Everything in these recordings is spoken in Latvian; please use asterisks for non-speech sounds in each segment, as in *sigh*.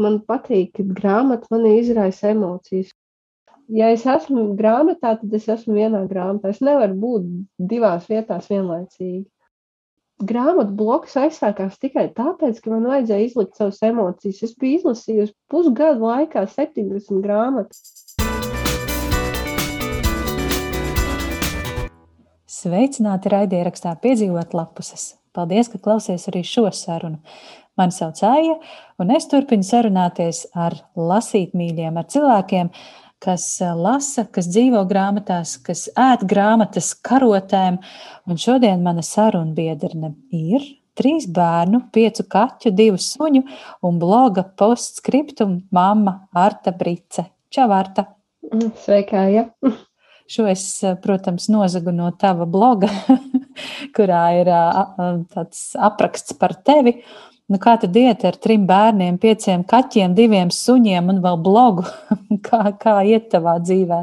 man patīk, ka grāmata man izraisa emocijas. Ja es esmu grāmatā, tad es esmu vienā grāmatā. Es nevaru būt divās vietās vienlaicīgi. Grāmatu bloks aizsākās tikai tāpēc, ka man vajadzēja izlikt savas emocijas. Es biju izlasījusi pusgadu laikā 70 grāmatas. Sveicināti raidierakstā piedzīvot lapuses. Paldies, ka klausies arī šo sarunu. Mani sauc Aija, un es turpinu sarunāties ar lasītmīļiem, ar cilvēkiem, kas eh, lasa, kas dzīvo grāmatās, kas ēd grāmatas karotēm. Un šodien mana sarunbiedrene ir trīs bērnu, piecu kaķu, divu suņu un bloga postscriptum mamma Arta Brice. Čau, Arta! Sveika, ja! *laughs* Šo es, eh, protams, nozagu no tava bloga, *laughs* kurā ir tāds apraksts par tevi. Nu, kā tad iet ar trim bērniem, pieciem kaķiem, diviem suņiem un vēl blogu? *laughs* kā, kā iet tavā dzīvē?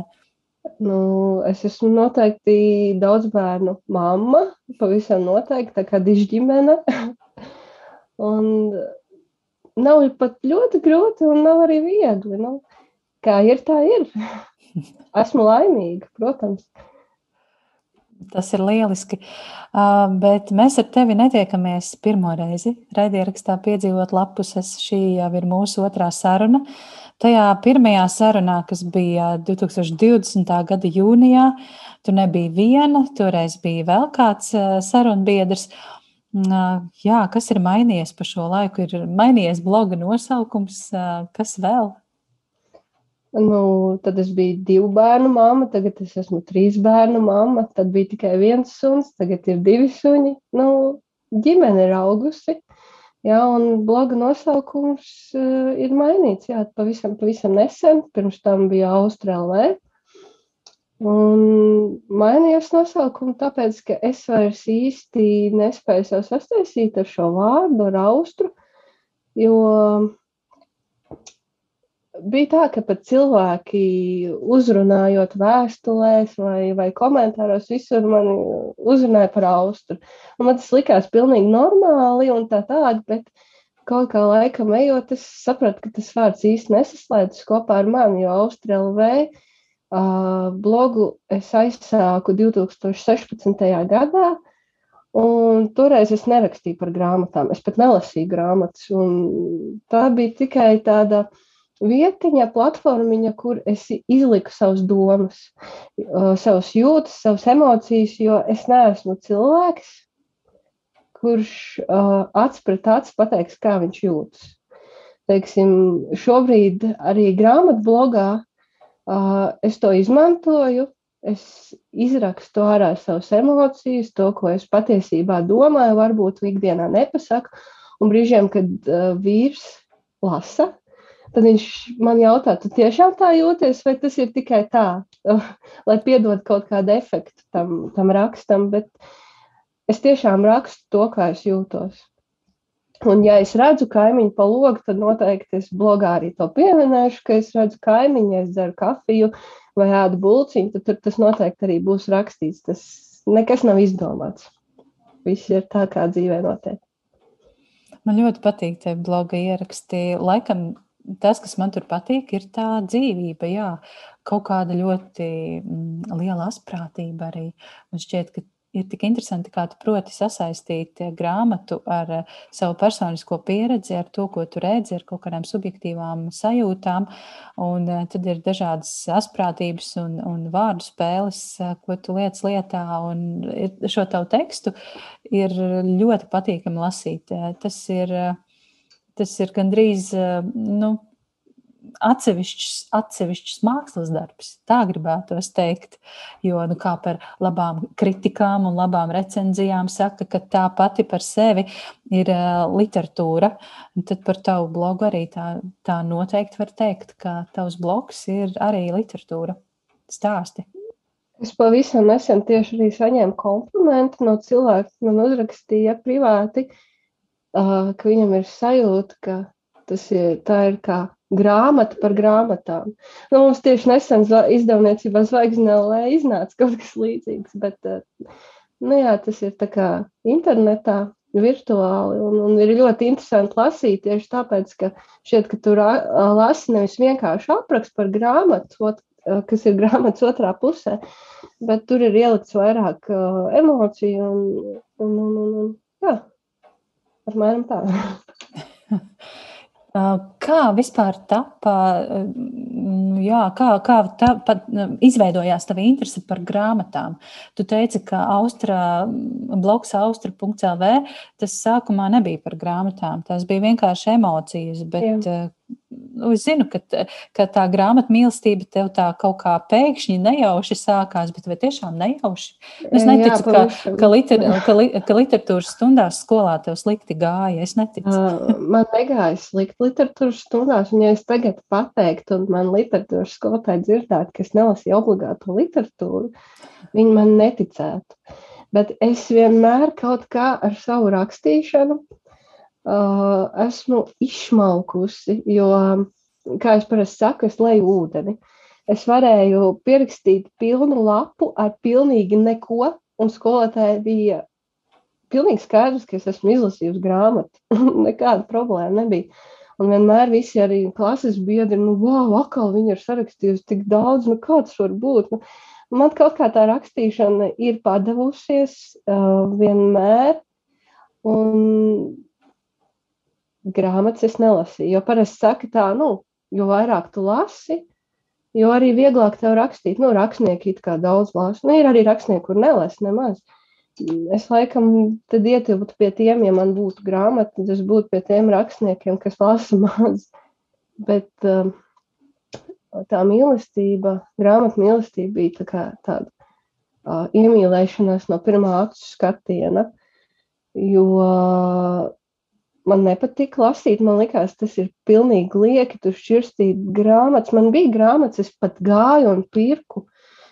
Nu, es esmu noteikti daudz bērnu mamma, pavisam noteikti, tā kā dižģimene. *laughs* un nav pat ļoti grūti un nav arī viegli. Nu, kā ir, tā ir. *laughs* Esmu laimīga, protams. Tas ir lieliski. Uh, bet mēs ar tevi netiekamies pirmo reizi. Raidierakstā piedzīvot lapuses. Šī jau ir mūsu otrā saruna. Tajā pirmajā sarunā, kas bija 2020. gada jūnijā, tu nebija viena, toreiz bija vēl kāds sarunbiedrs. Jā, kas ir mainījies pa šo laiku? Ir mainījies bloga nosaukums, kas vēl? Nu, tad es biju divu bērnu mamma, tagad es esmu trīs bērnu mamma. Tad bija tikai viens suns, tagad ir divi suņi. Nu, ģimene ir augusi. Jā, un bloga nosaukums uh, ir mainīts. Jā, pavisam, pavisam nesen, pirms tam bija Austrālē. Un mainījās nosaukumu tāpēc, ka es vairs īsti nespēju sev sastaisīt ar šo vārdu, ar austru, jo bija tā, ka pat cilvēki uzrunājot vēstulēs vai, vai komentāros, visur mani uzrunāja par austru. Un man tas likās pilnīgi normāli un tā tādi, bet kaut kā laikam ejot, es sapratu, ka tas vārds īsti nesaslēdzas kopā ar mani, jo Austra LV uh, blogu es aizsāku 2016. gadā. Un toreiz es nerakstīju par grāmatām, es pat nelasīju grāmatas. Tā bija tikai tāda uh, vietiņa, platformiņa, kur es izliku savas domas, savas jūtas, savas emocijas, jo es neesmu cilvēks, kurš uh, acs pret acu pateiks, kā viņš jūtas. Teiksim, šobrīd arī grāmatblogā uh, es to izmantoju. Es izrakstu ārā savas emocijas, to, ko es patiesībā domāju, varbūt ikdienā nepasaku. Un brīžiem, kad uh, vīrs lasa, Tad viņš man jautā, tu tiešām tā jūties, vai tas ir tikai tā, *laughs* lai piedod kaut kādu efektu tam, tam rakstam, bet es tiešām rakstu to, kā es jūtos. Un, ja es redzu kaimiņu pa logu, tad noteikti es blogā arī to pieminēšu, ka es redzu kaimiņu, ja es dzeru kafiju vai ēdu bulciņu, tad tur tas noteikti arī būs rakstīts. Tas nekas nav izdomāts. Viss ir tā, kā dzīvē notiek. Man ļoti patīk tie bloga ieraksti. Laikam tas, kas man tur patīk, ir tā dzīvība. Jā, kaut kāda ļoti mm, liela asprātība arī. Man šķiet, ka ir tik interesanti, kā tu proti sasaistīt eh, grāmatu ar eh, savu personisko pieredzi, ar to, ko tu redzi, ar kaut kādām subjektīvām sajūtām. Un eh, tad ir dažādas asprātības un, un vārdu spēles, ko tu liec lietā. Un šo tavu tekstu ir ļoti patīkami lasīt. Tas ir tas ir gandrīz nu, atsevišķs, atsevišķs mākslas darbs. Tā gribētos teikt. Jo nu, kā par labām kritikām un labām recenzijām saka, ka tā pati par sevi ir uh, literatūra. Tad par tavu blogu arī tā, tā noteikti var teikt, ka tavs blogs ir arī literatūra. Stāsti. Es pavisam nesen tieši arī saņēmu komplimentu no cilvēka, kas man uzrakstīja privāti. Uh, ka viņam ir sajūta, ka tas ir, ir kā grāmata par grāmatām. Nu, mums tieši nesen izdevniecībā Zvaigznē iznāca kaut kas līdzīgs, bet nu, jā, tas ir tā kā internetā. virtuāli. Un, un ir ļoti interesanti lasīt tieši tāpēc, ka šķiet, ka tur lasi nevis vienkārši aprakstu par grāmatu, kas ir grāmatas otrā pusē, bet tur ir ielikts vairāk uh, emociju un, un, un, un, un jā, apmēram tā. *laughs* Kā vispār tapa, jā, kā, kā tā, pat, izveidojās tava interese par grāmatām? Tu teici, ka Austra, bloks austra.lv tas sākumā nebija par grāmatām, tas bija vienkārši emocijas, bet jā nu, es zinu, ka, ka tā grāmatu mīlestība tev tā kaut kā pēkšņi nejauši sākās, bet vai tiešām nejauši? Es neticu, Jā, ka, ka, liter, ka, li, ka literatūras stundās skolā tev slikti gāja. Es neticu. Man negāja slikti literatūras stundās, un ja es tagad pateiktu, un man literatūras skolotāji dzirdētu, ka es nelasīju obligātu literatūru, viņi man neticētu. Bet es vienmēr kaut kā ar savu rakstīšanu uh, esmu izšmalkusi, jo, kā es parasti saku, es leju ūdeni. Es varēju pierakstīt pilnu lapu ar pilnīgi neko, un skolotāji bija pilnīgi skaidrs, ka es esmu izlasījusi grāmatu. *laughs* Nekāda problēma nebija. Un vienmēr visi arī klases biedri, nu, wow, atkal viņi ir sarakstījusi tik daudz, nu, kā tas var būt? Nu, man kaut kā tā rakstīšana ir padavusies uh, vienmēr. Un grāmatas es nelasīju. Jo parasti saka tā, nu, jo vairāk tu lasi, jo arī vieglāk tev rakstīt. Nu, rakstnieki it kā daudz lasa. Nu, ir arī rakstnieki, kur nelasa nemaz. Es laikam tad ietilptu pie tiem, ja man būtu grāmata, tad es būtu pie tiem rakstniekiem, kas lasa *laughs* maz. Bet um, tā mīlestība, grāmatu mīlestība bija tā kā tāda uh, iemīlēšanās no pirmā acu skatiena, jo man nepatika lasīt. Man liekas, tas ir pilnīgi lieki. Tur šķirstīt grāmatas. Man bija grāmatas, es pat gāju un pirku.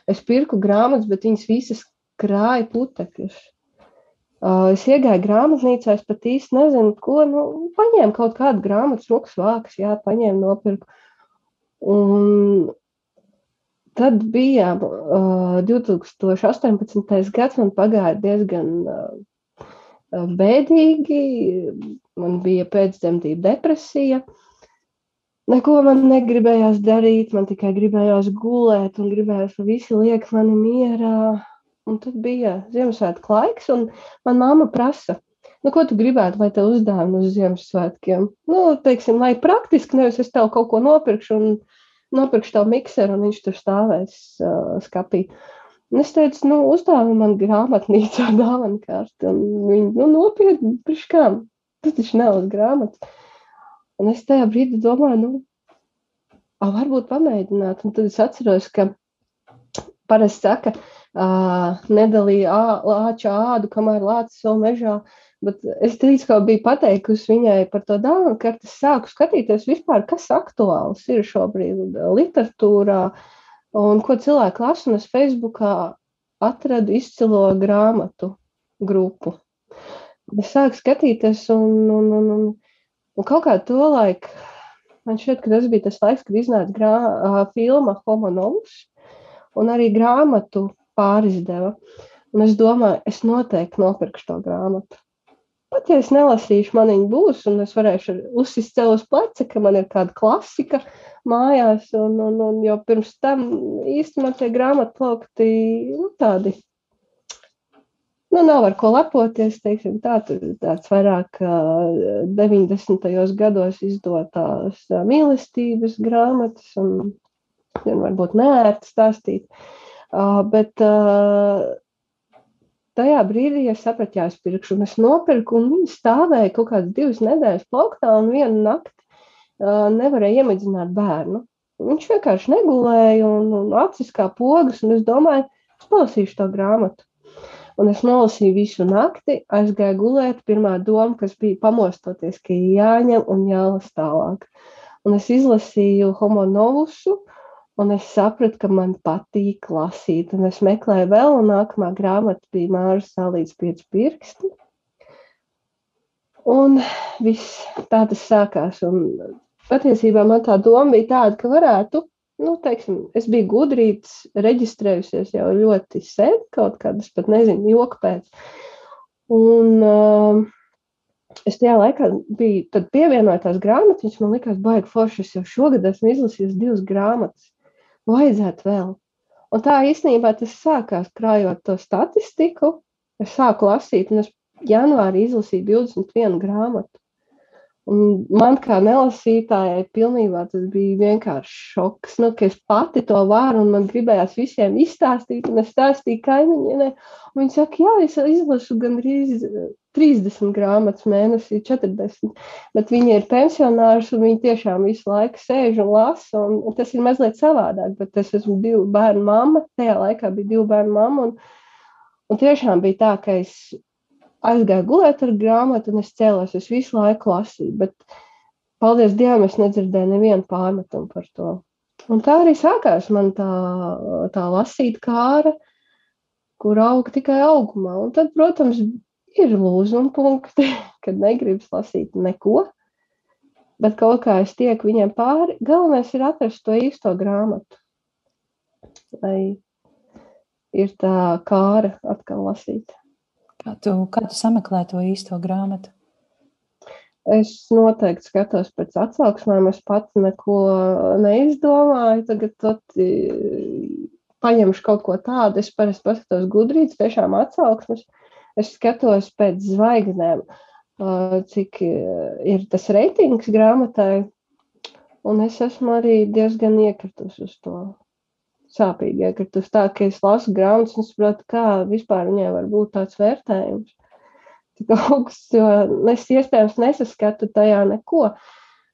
Es pirku grāmatas, bet viņas visas krāja putekļus. Uh, es iegāju grāmatnīcā, es pat īsti nezinu, ko. Nu, paņēmu kaut kādu grāmatu, smukas vākas, jā, paņēmu, nopirku. Un tad bija uh, 2018. gads, man pagāja diezgan uh, bēdīgi, man bija pēcdzemdību depresija. Neko man negribējās darīt, man tikai gribējās gulēt un gribējās, lai visi liek mani mierā. Un tad bija Ziemassvētku laiks, un man mamma prasa, nu, ko tu gribētu, lai te uzdāvinu uz Ziemassvētkiem? Nu, teiksim, lai praktiski, nevis es tev kaut ko nopirkšu un nopirkšu tev mikseru, un viņš tur stāvēs uh, skapī. Un es teicu, nu, uzdāvinu man grāmatnīcā *laughs* dāvana kārtu. Un viņi, nu, nopietni, priekš kā, tas taču nav uz grāmatas. Un es tajā brīdī domāju, nu, a, varbūt pamēģināt. Un tad es atceros, ka parasti saka, uh, nedalīja lāča ādu, kamēr lācis vēl mežā. Bet es drīz kā biju pateikusi viņai par to dāvanu, ka es sāku skatīties vispār, kas aktuāls ir šobrīd literatūrā, uh, un ko cilvēki lasa. Un es Facebookā atradu izcilo grāmatu grupu. Es sāku skatīties, un, un, un, un, un kaut kā to laiku, man šķiet, ka tas bija tas laiks, kad iznāca grā, uh, filma Homo Novus, un arī grāmatu pārizdeva. Un es domāju, es noteikti nopirkšu to grāmatu. Pat ja es nelasīšu, man viņa būs, un es varēšu uzsist sev uz pleca, ka man ir kāda klasika mājās. Un, un, un jau pirms tam īstenībā tie grāmatplaukti nu, tādi. Nu, nav ar ko lepoties, teiksim, tā, tāds vairāk uh, 90. gados izdotās mīlestības grāmatas, un, varbūt neērti stāstīt. Bet tajā brīdī es sapratu, jā, es pirkšu, un es nopirku, un viņi stāvēja kaut kādas divas nedēļas plauktā, un vienu nakti nevarēja iemidzināt bērnu. Viņš vienkārši negulēja, un, un acis kā pogas, un es domāju, es nolasīšu to grāmatu. Un es nolasīju visu nakti, aizgāju gulēt. Pirmā doma, kas bija pamostoties, ka jāņem un jālas tālāk. Un es izlasīju Homo novusu, Un es sapratu, ka man patīk lasīt, un es meklēju vēl, un nākamā grāmata bija Māra Salīts pieci pirksti. Un viss tā tas sākās. Un patiesībā man tā doma bija tāda, ka varētu, nu, teiksim, es biju gudrīts, reģistrējusies jau ļoti sen, kaut kādas pat nezinu, joka pēc. Un uh, es tajā laikā biju pievienojis tās grāmatas. Man liekas, baigi forši. Es jau šogad esmu izlasījis divas grāmatas. Vajadzētu vēl. Un tā īstenībā tas sākās krājot to statistiku. Es sāku lasīt, un es janvārī izlasīju 21 grāmatu. Un man kā nelasītājai pilnībā tas bija vienkārši šoks, nu, ka es pati to varu un man gribējās visiem izstāstīt, un es stāstīju kaimiņienei. Viņa saka, jā, es izlasu gandrīz 30 grāmatas mēnesī, 40, bet viņi ir pensionārs un viņi tiešām visu laiku sēž un lasa, un tas ir mazliet savādāk, bet es esmu divu bērnu mamma, tajā laikā bija divu bērnu mamma, un, un tiešām bija tā, ka es aizgāju gulēt ar grāmatu, un es cēlos, es visu laiku lasīju. Bet, paldies Dievam, es nedzirdēju nevienu pārmetumu par to. Un tā arī sākās man tā, tā lasīt kāra, kur auga tikai augumā. Un tad, protams, ir lūzuma punkti, *laughs* kad negribas lasīt neko. Bet kaut kā es tieku viņiem pāri. Galvenais ir atrast to īsto grāmatu. Lai ir tā kāra atkal lasīt. Kā tu, kā tu sameklē to īsto grāmatu? Es noteikti skatos pēc atsauksmēm. Es pats neko neizdomāju. Tagad tot, paņemšu kaut ko tādu. Es parasti paskatos gudrības, tiešām atsauksmes. Es skatos pēc zvaigznēm, cik ir tas reitings grāmatai. Un es esmu arī diezgan iekritusi uz to sāpīgi iekritus. Tā kā es lasu grāmatas un saprotu, kā vispār viņai var būt tāds vērtējums. Tik augsts, jo es iespējams nesaskatu tajā neko.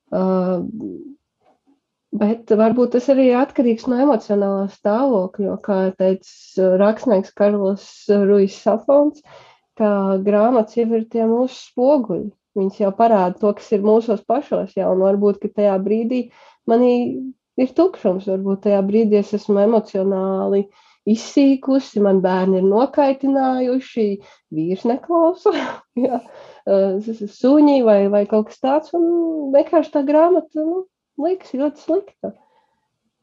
Uh, bet varbūt tas arī ir atkarīgs no emocionālā stāvokļa, kā teica rakstnieks Karls Ruijs Safons, ka grāmatas jau ir tie mūsu spoguļi. Viņas jau parāda to, kas ir mūsos pašos, jā, un varbūt, ka tajā brīdī manī ir tukšums. Varbūt tajā brīdī es esmu emocionāli izsīkusi, man bērni ir nokaitinājuši, vīrs neklausa, *laughs* jā, suņi vai, vai kaut kas tāds, un vienkārši tā grāmata nu, liekas ļoti slikta.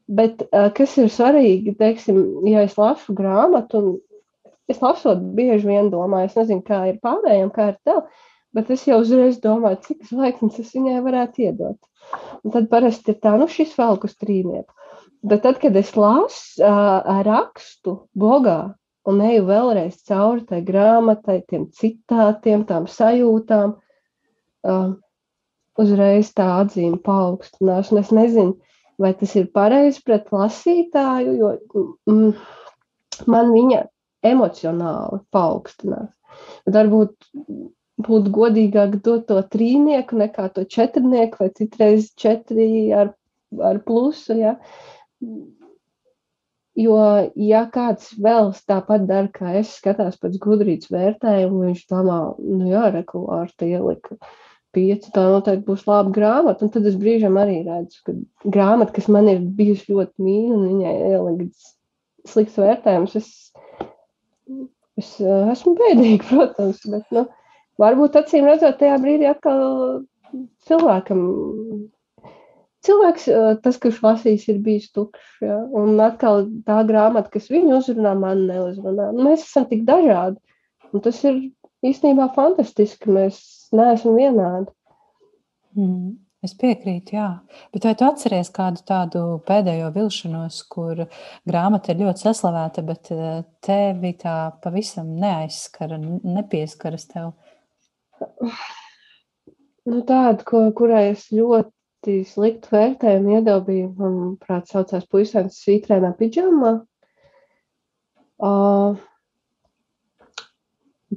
Bet kas ir svarīgi, teiksim, ja es lasu grāmatu, un es lasot bieži vien domāju, es nezinu, kā ir pārējiem, kā ir tev, bet es jau uzreiz domāju, cik zvaigznes es viņai varētu iedot. Un tad parasti ir tā, nu, šis velk uz trīnieku. Bet tad, kad es lasu, uh, rakstu blogā un eju vēlreiz cauri tai grāmatai, tiem citātiem, tām sajūtām, uh, uzreiz tā atzīme paaugstinās. Un es nezinu, vai tas ir pareizi pret lasītāju, jo mm, man viņa emocionāli paaugstinās. Bet varbūt būtu godīgāk dot to trīnieku nekā to četrnieku vai citreiz četri ar, ar plusu. Ja? Jo, ja kāds vēl tāpat dara, kā es skatās pēc gudrības vērtējumu, viņš domā, nu jā, regulāri tie ielika pieci, tā noteikti būs laba grāmata. Un tad es brīžam arī redzu, ka grāmata, kas man ir bijusi ļoti mīļa, un viņai ielikt slikts vērtējums, es, es esmu bēdīga, *laughs* protams, bet, nu, varbūt acīm redzot, tajā brīdī atkal cilvēkam. Cilvēks, tas, kurš lasīs, ir bijis tukšs. Ja? Un atkal tā grāmata, kas viņu uzrunā, man neuzrunā. Mēs esam tik dažādi. Un tas ir īstenībā fantastiski. Mēs neesam vienādi. Mm. Es piekrītu, jā. Bet vai tu atceries kādu tādu pēdējo vilšanos, kur grāmata ir ļoti saslavēta, bet tevi tā pavisam neaizskara, nepieskaras tev? Nu, tāda, ko, kurai es ļoti sliktu vērtējumu iedabīju, manuprāt, saucās puisēns svītrēnā pidžamā. Uh,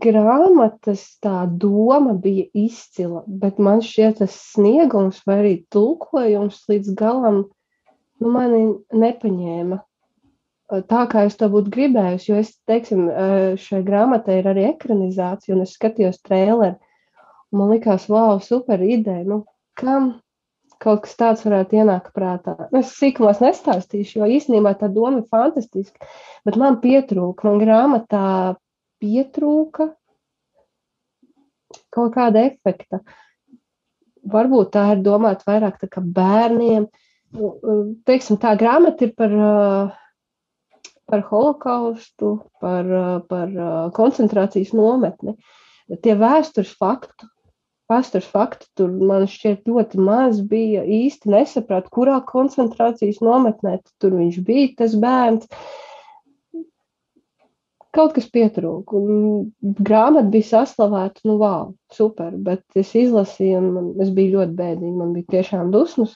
grāmatas tā doma bija izcila, bet man šķiet tas sniegums vai arī tulkojums līdz galam nu, mani nepaņēma tā, kā es to būtu gribējusi. Jo es, teiksim, šai grāmatai ir arī ekranizācija, un es skatījos traileri. Man liekas, wow, super ideja. Nu, kam kaut kas tāds varētu ienākt prātā? Nu, es sīkumos nestāstīšu, jo īstenībā tā doma ir fantastiska. Bet man pietrūka, man grāmatā pietrūka kaut kāda efekta. Varbūt tā ir domāta vairāk tā kā bērniem. Nu, teiksim, tā grāmata ir par, par holokaustu, par, par koncentrācijas nometni. Tie vēstures faktu Vēstures fakti tur man šķiet ļoti maz bija. īsti nesapratu, kurā koncentrācijas nometnē tur viņš bija, tas bērns. Kaut kas pietrūka. Grāmata bija saslavēta, nu, wow, super. Bet es izlasīju, un man, es biju ļoti bēdīga. Man bija tiešām dusmas,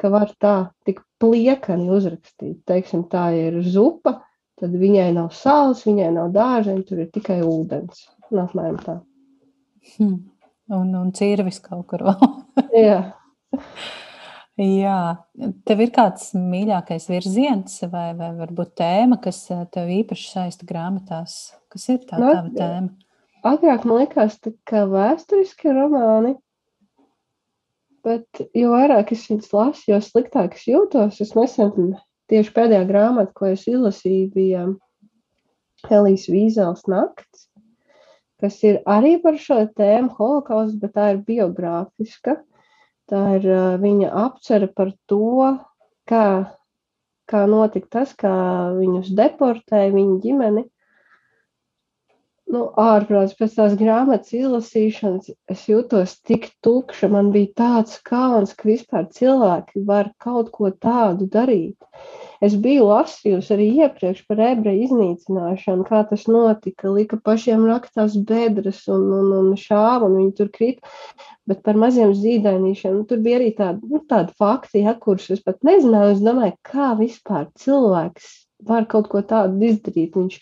ka var tā tik pliekani uzrakstīt. Teiksim, tā ir zupa, tad viņai nav sāls, viņai nav dārzeņu, tur ir tikai ūdens. Nu, apmēram tā. Hmm. Un, un cīrvis kaut kur vēl. Jā. Jā, tev ir kāds mīļākais virziens vai, vai varbūt tēma, kas eh, tev īpaši saista grāmatās? Kas ir tā Nu, tava tēma? Agrāk man likās, kā vēsturiski romāni, bet jo vairāk es viņus lasu, jo sliktāk es jūtos. Es nesen tieši pēdējā grāmata, ko es izlasīju, bija Elijas Vīzels nakts, kas ir arī par šo tēmu holokaustu, bet tā ir biogrāfiska. Tā ir uh, viņa apcere par to, kā, kā notika tas, kā viņus deportēja, viņa ģimeni. Nu, ārprāts pēc tās grāmatas izlasīšanas es jūtos tik tukša. Man bija tāds kauns, ka vispār cilvēki var kaut ko tādu darīt. Es biju lasījusi arī iepriekš par ebreju iznīcināšanu, kā tas notika. Lika pašiem raktās bedres un, un, un šāva, un viņi tur krīt. Bet par maziem zīdainīšiem nu, tur bija arī tādi, nu, tādi fakti, ja, kurus es pat nezināju. Es domāju, kā vispār cilvēks var kaut ko tādu izdarīt. Viņš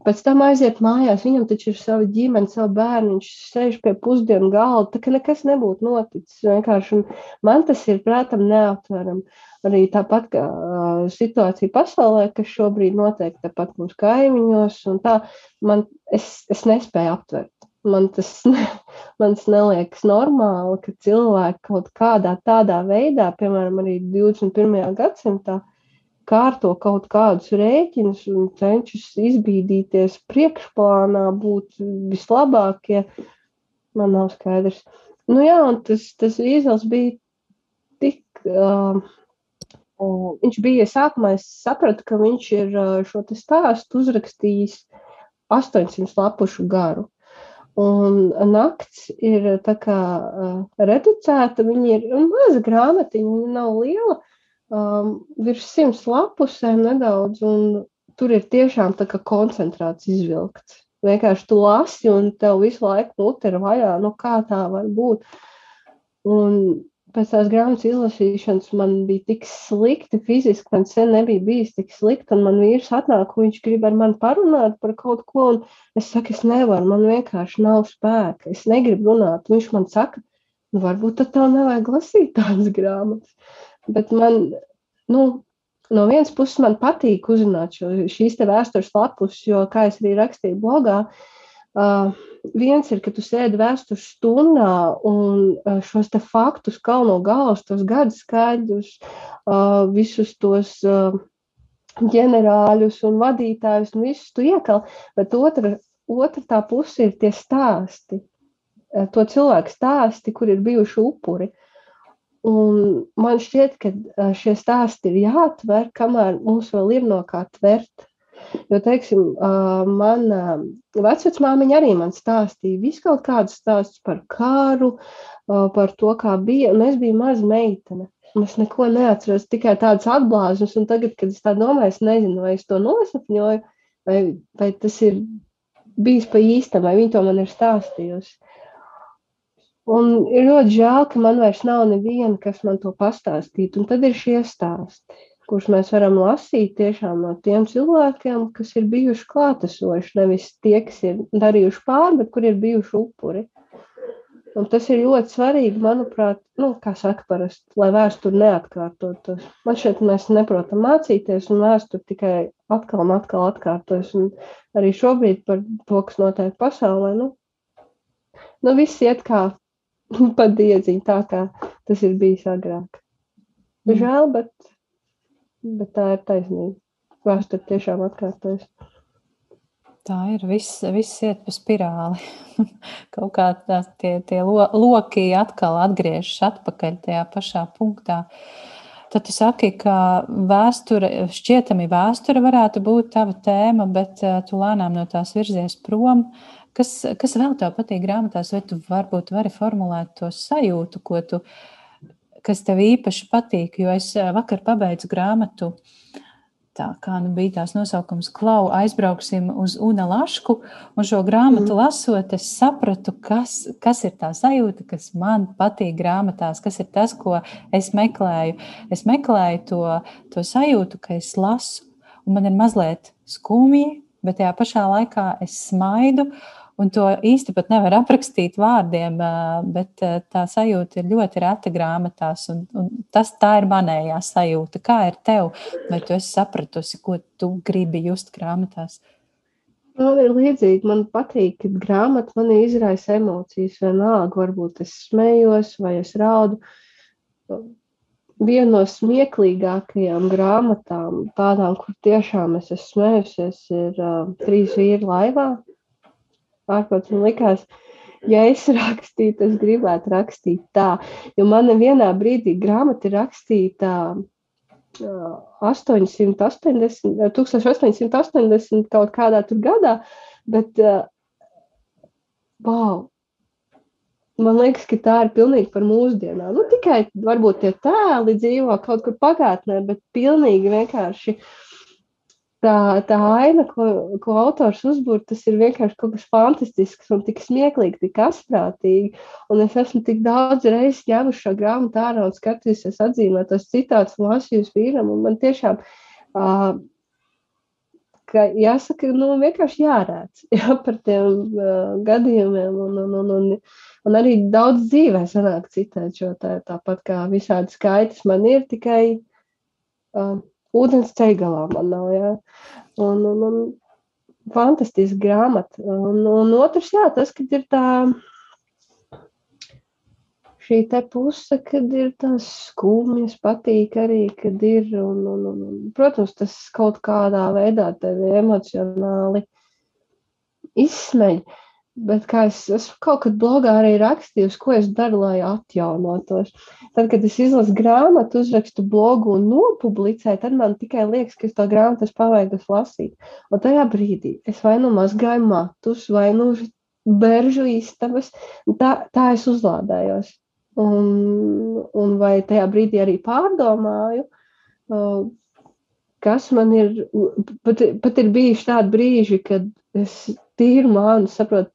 Pēc tam aiziet mājās, viņam taču ir sava ģimene, savu bērnu, viņš sēž pie pusdienu galda, tā ka nekas nebūtu noticis. Vienkārši man tas ir, prātam, neaptverami. Arī tāpat kā uh, situācija pasaulē, kas šobrīd notiek tāpat mūsu kaimiņos, un tā, man, es, es nespēju aptvert. Man tas, *laughs* man tas neliekas normāli, ka cilvēki kaut kādā tādā veidā, piemēram, arī 21. gadsimtā, kārto kaut kādus rēķinus un cenšas izbīdīties priekšplānā, būt vislabākie. Man nav skaidrs. Nu jā, tas, tas vīzels bija tik. Uh, viņš bija sākumā, es sapratu, ka viņš ir šo stāstu uzrakstījis 800 lapušu garu. Un nakts ir tā kā uh, reducēta, viņa ir maza grāmatiņa, viņa nav liela, um, virs simts lapusēm nedaudz, un tur ir tiešām tā kā koncentrāts izvilkts. Vienkārši tu lasi, un tev visu laiku mute ir vaļā, nu kā tā var būt. Un pēc tās grāmatas izlasīšanas man bija tik slikti fiziski, man sen nebija bijis tik slikti, un man vīrs atnāk, un viņš grib ar mani parunāt par kaut ko, un es saku, es nevaru, man vienkārši nav spēka, es negribu runāt. Viņš man saka, nu varbūt tad tev nevajag lasīt tādas grāmatas. Bet man, nu, no vienas puses, man patīk uzzināt šo, šīs vēstures lapus, jo, kā es arī rakstīju blogā, uh, viens ir, ka tu sēdi vēstures stundā un uh, šos te faktus kalno galvas, tos gadu skaidrus, uh, visus tos uh, ģenerāļus un vadītājus un visus tu iekal, bet otra, otra tā puse ir tie stāsti, uh, to cilvēku stāsti, kur ir bijuši upuri. Un man šķiet, ka šie stāsti ir jāatver, kamēr mums vēl ir no kā tvert. Jo, teiksim, mana vecmāmiņa arī man stāstīja visu kaut kādus stāstus par kāru, par to, kā bija, un es biju maza meitene. Es neko neatceros, tikai tādas atblāzmas, un tagad, kad es tā domāju, es nezinu, vai es to nosapņoju, vai, vai tas ir bijis pa īstam, vai viņa to man ir stāstījusi. Un ir ļoti žēl, ka man vairs nav neviena, kas man to pastāstītu. Un tad ir šie stāsti, kurus mēs varam lasīt tiešām no tiem cilvēkiem, kas ir bijuši klātesoši. Nevis tie, kas ir darījuši pāri, bet kur ir bijuši upuri. Un tas ir ļoti svarīgi, manuprāt, nu, kā saka parasti, lai vēsture neatkārtotos. Man šeit mēs neprotam mācīties, un vēsture tikai atkal un atkal atkārtojas. Un arī šobrīd par to, kas notiek pasaulē, nu, nu viss iet kā *laughs* pa diedziņu, tā kā tas ir bijis agrāk. Mm. Žēl, bet, bet tā ir taisnība. Vēsture tiešām atkārtojas. Tā ir. Viss, viss iet pa spirāli. *laughs* Kaut kā tā, tie, tie lo, loki atkal atgriežas atpakaļ tajā pašā punktā. Tad tu saki, ka vēsture, šķietami vēsture varētu būt tava tēma, bet uh, tu lēnām no tās virzies prom. Kas, kas vēl tev patīk grāmatās, vai tu varbūt vari formulēt to sajūtu, ko tu, kas tev īpaši patīk? Jo es vakar pabeidzu grāmatu tā kā nu, bija tās nosaukums, Klau, aizbrauksim uz Una Lašku. Un šo grāmatu mm. lasot, es sapratu, kas, kas ir tā sajūta, kas man patīk grāmatās, kas ir tas, ko es meklēju. Es meklēju to, to sajūtu, ka es lasu, un man ir mazliet skumji, bet tajā pašā laikā es smaidu. Uh, Un to īsti pat nevar aprakstīt vārdiem, bet tā sajūta ir ļoti reta grāmatās. Un, un tas tā ir manējā sajūta. Kā ir tev? Vai tu esi sapratusi, ko tu gribi just grāmatās? Man ir līdzīgi. Man patīk, ka grāmata man izraisa emocijas. Vienalga, varbūt es smējos vai es raudu. Viena no smieklīgākajām grāmatām, tādām, kur tiešām es esmu smējusies, ir uh, Trīs vīri laivā ārkārtas. Man likās, ja es rakstītu, es gribētu rakstīt tā. Jo man vienā brīdī grāmata ir rakstīta 880, 1880 kaut kādā tur gadā, bet wow, man liekas, ka tā ir pilnīgi par mūsdienām. Nu, tikai varbūt tie tēli dzīvo kaut kur pagātnē, bet pilnīgi vienkārši uh, tā, tā aina, ko, ko autors uzbūr, tas ir vienkārši kaut kas fantastisks un tik smieklīgi, tik asprātīgi. Un es esmu tik daudz reizes ņēmuši šo grāmatu ārā un skatījusies atzīmētos citātus lasījusi vīram, un man tiešām, uh, ka jāsaka, nu, vienkārši jārēc *laughs* jā, par tiem uh, gadījumiem, un, un, un, un, un arī daudz dzīvē sanāk citēt šo tā, tāpat kā visādi skaitas man ir, tikai uh, ūdens ceļgalā man nav. Jā. Un, un, un fantastiski grāmata. Un, un otrs, jā, tas, kad ir tā šī te puse, kad ir tās skumjas, patīk arī, kad ir, un, un, un, un protams, tas kaut kādā veidā tevi emocionāli izsmeļ. Uh, Bet kā es esmu kaut kad blogā arī rakstījusi, ko es daru, lai atjaunotos. Tad, kad es izlasu grāmatu, uzrakstu blogu un nopublicēju, tad man tikai liekas, ka es to grāmatu esmu paveiktas lasīt. Un tajā brīdī es vai nu mazgāju matus, vai nu beržu istabas, tā, tā es uzlādējos. Un, un vai tajā brīdī arī pārdomāju, kas man ir, pat, pat ir bijuši tādi brīži, kad es tīru mānu saprotu,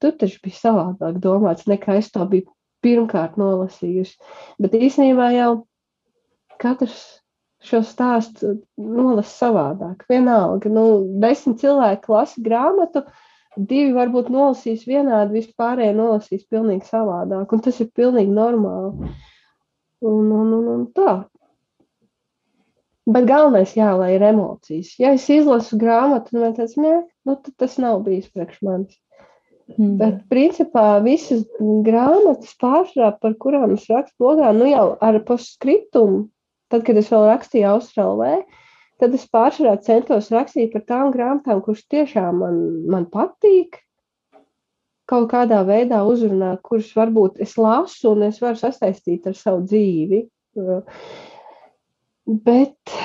Tur taču bija savādāk domāts, nekā es to biju pirmkārt nolasījusi. Bet īstenībā jau katrs šo stāstu nolasa savādāk. Vienalga, nu, desmit cilvēki lasa grāmatu, divi varbūt nolasīs vienādi, vispārējie nolasīs pilnīgi savādāk, un tas ir pilnīgi normāli. Un, un, un, un tā. Bet galvenais, jā, lai ir emocijas. Ja es izlasu grāmatu, un man tāds, nē, nu, tad tas nav bijis priekš manis. Mm. Bet, principā, visas grāmatas pārsvarā, par kurām es rakstu blogā, nu jau ar postskriptumu, tad, kad es vēl rakstīju Austrālijā, tad es pārsvarā centos rakstīt par tām grāmatām, kuras tiešām man, man patīk, kaut kādā veidā uzrunāt, kuras varbūt es lasu un es varu sasaistīt ar savu dzīvi. Bet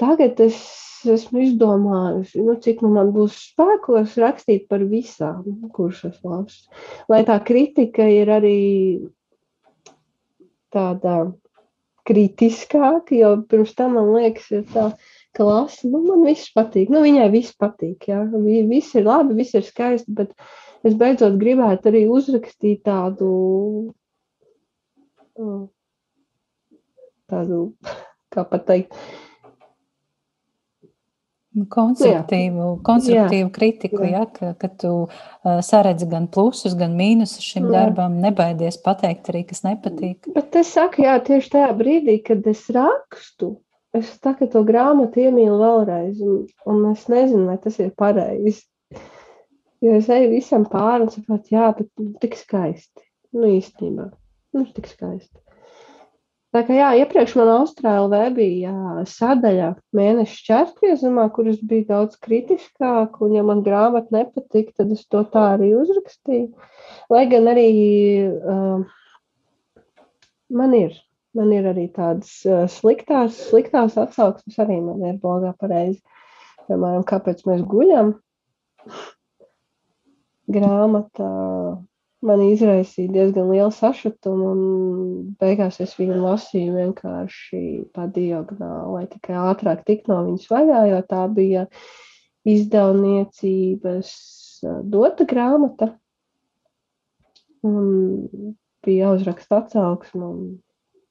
tagad es esmu izdomājusi, nu, cik nu man būs spēkos rakstīt par visām, kuras es lasu. Lai tā kritika ir arī tāda kritiskāka, jo pirms tam man liekas, ir tā, ka lasa, nu, man viss patīk. Nu, viņai viss patīk, jā. Viss ir labi, viss ir skaisti, bet es beidzot gribētu arī uzrakstīt tādu, tādu, kā pat Nu, konstruktīvu, konstruktīvu jā. kritiku, jā. Ja, ka, ka tu uh, saredzi gan plusus, gan mīnusus šim jā. darbam, nebaidies pateikt arī, kas nepatīk. Bet es saku, jā, tieši tajā brīdī, kad es rakstu, es tagad to grāmatu iemīlu vēlreiz, un, un es nezinu, vai tas ir pareizi. Jo es eju visam pāri un saprotu, jā, bet nu, tik skaisti. Nu, īstenībā, nu, tik skaisti. Tā kā jā, iepriekš man Austrālijā bija sadaļa mēneša čērtgriezumā, kuras bija daudz kritiskāk, un ja man grāmata nepatika, tad es to tā arī uzrakstīju. Lai gan arī uh, man ir, man ir arī tādas sliktās, sliktās atsauksmes arī man ir blogā pareizi. Piemēram, kāpēc mēs guļam? grāmata man izraisīja diezgan lielu sašutumu, un beigās es viņu lasīju vienkārši pa diagonāli, lai tikai ātrāk tik no viņas vaļā, jo tā bija izdevniecības dota grāmata. Un bija jāuzraksta atsauksme, un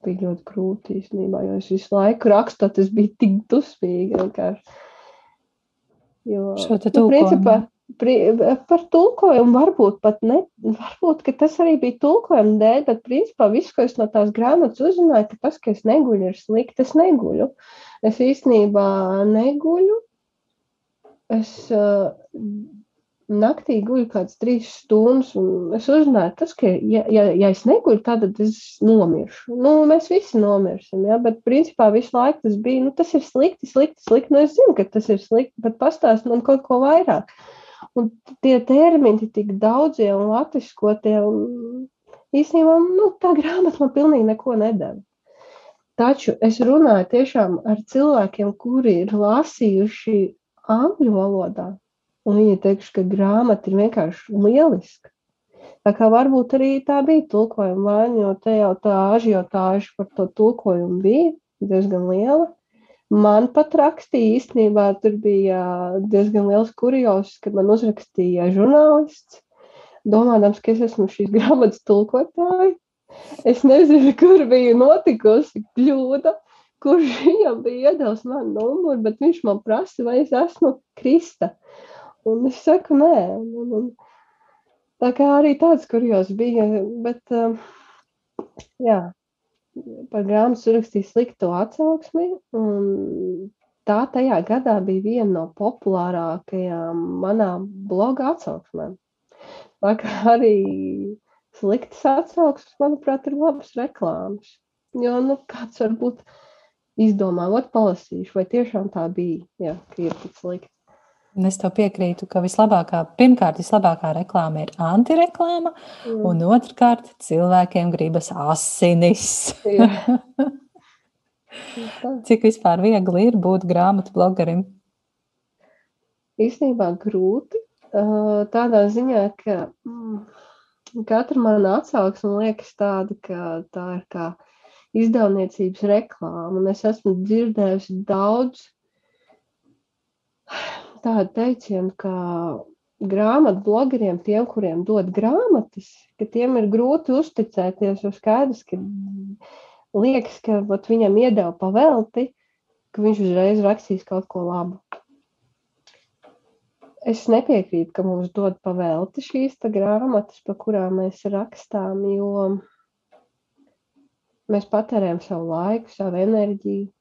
bija ļoti grūti īstenībā, jo es visu laiku rakstu, tas bija tik dusmīgi vienkārši. Jo, Šo te nu, principā, tulkojumu. Par tulkojumu varbūt pat ne, varbūt, tas arī bija tulkojuma dēļ, bet principā viss, ko es no tās grāmatas uzzināju, ka tas, ka es neguļu, ir slikti, es neguļu. Es īstenībā neguļu. Es uh, naktī guļu kādas trīs stundas, un es uzzināju, tas, ka, ja, ja, ja es neguļu, tad es nomiršu. Nu, mēs visi nomirsim, ja? bet principā visu laiku tas bija, nu, tas ir slikti, slikti, slikti. Nu, es zinu, ka tas ir slikti, bet pastāst man kaut ko vairāk. Un tie termini tik daudzie un latviskotie, un īstenībā, nu, tā grāmata man pilnīgi neko nedēļ. Taču es runāju tiešām ar cilvēkiem, kuri ir lasījuši angļu valodā, un viņi teikšu, ka grāmata ir vienkārši lieliska. Tā kā varbūt arī tā bija tulkojuma vaina, jo te jau tā ažiotāža par to tulkojumu bija diezgan liela. Man pat rakstīja īstenībā, tur bija diezgan liels kurjos, kad man uzrakstīja žurnālists, domādams, ka es esmu šīs *laughs* grāmatas tulkotāja. Es nezinu, kur bija notikusi kļūda, kurš viņam bija iedevis manu numuru, bet viņš man prasa, vai es esmu Krista. Un es saku, nē. Un, un, tā kā arī tāds kurjos bija, bet um, jā, par grāmatu rakstīju slikto atsauksmi. Tā tajā gadā bija viena no populārākajām manā bloga atsauksmēm. Tā kā arī sliktas atsauksmes, manuprāt, ir labas reklāmas. Jo nu, kāds varbūt izdomā, ot, palasīšu, vai tiešām tā bija, jā, ka ir tik slikti. Un es tev piekrītu, ka vislabākā, pirmkārt, vislabākā reklāma ir antireklāma, Mm. un otrkārt, cilvēkiem gribas asinis. *laughs* Cik vispār viegli ir būt grāmatu blogerim? Īstenībā grūti. ā, Tādā ziņā, ka mm, katra mana atsauksme liekas tāda, ka tā ir kā izdevniecības reklāma. Un es esmu dzirdējusi daudz tādu teicienu, ka grāmatu blogeriem, tiem, kuriem dod grāmatas, ka tiem ir grūti uzticēties, jo skaidrs, ka liekas, ka vat, viņam iedeva pavelti, ka viņš uzreiz rakstīs kaut ko labu. Es nepiekrītu, ka mums dod pavelti šīs ta grāmatas, pa kurām mēs rakstām, jo mēs patērējam savu laiku, savu enerģiju.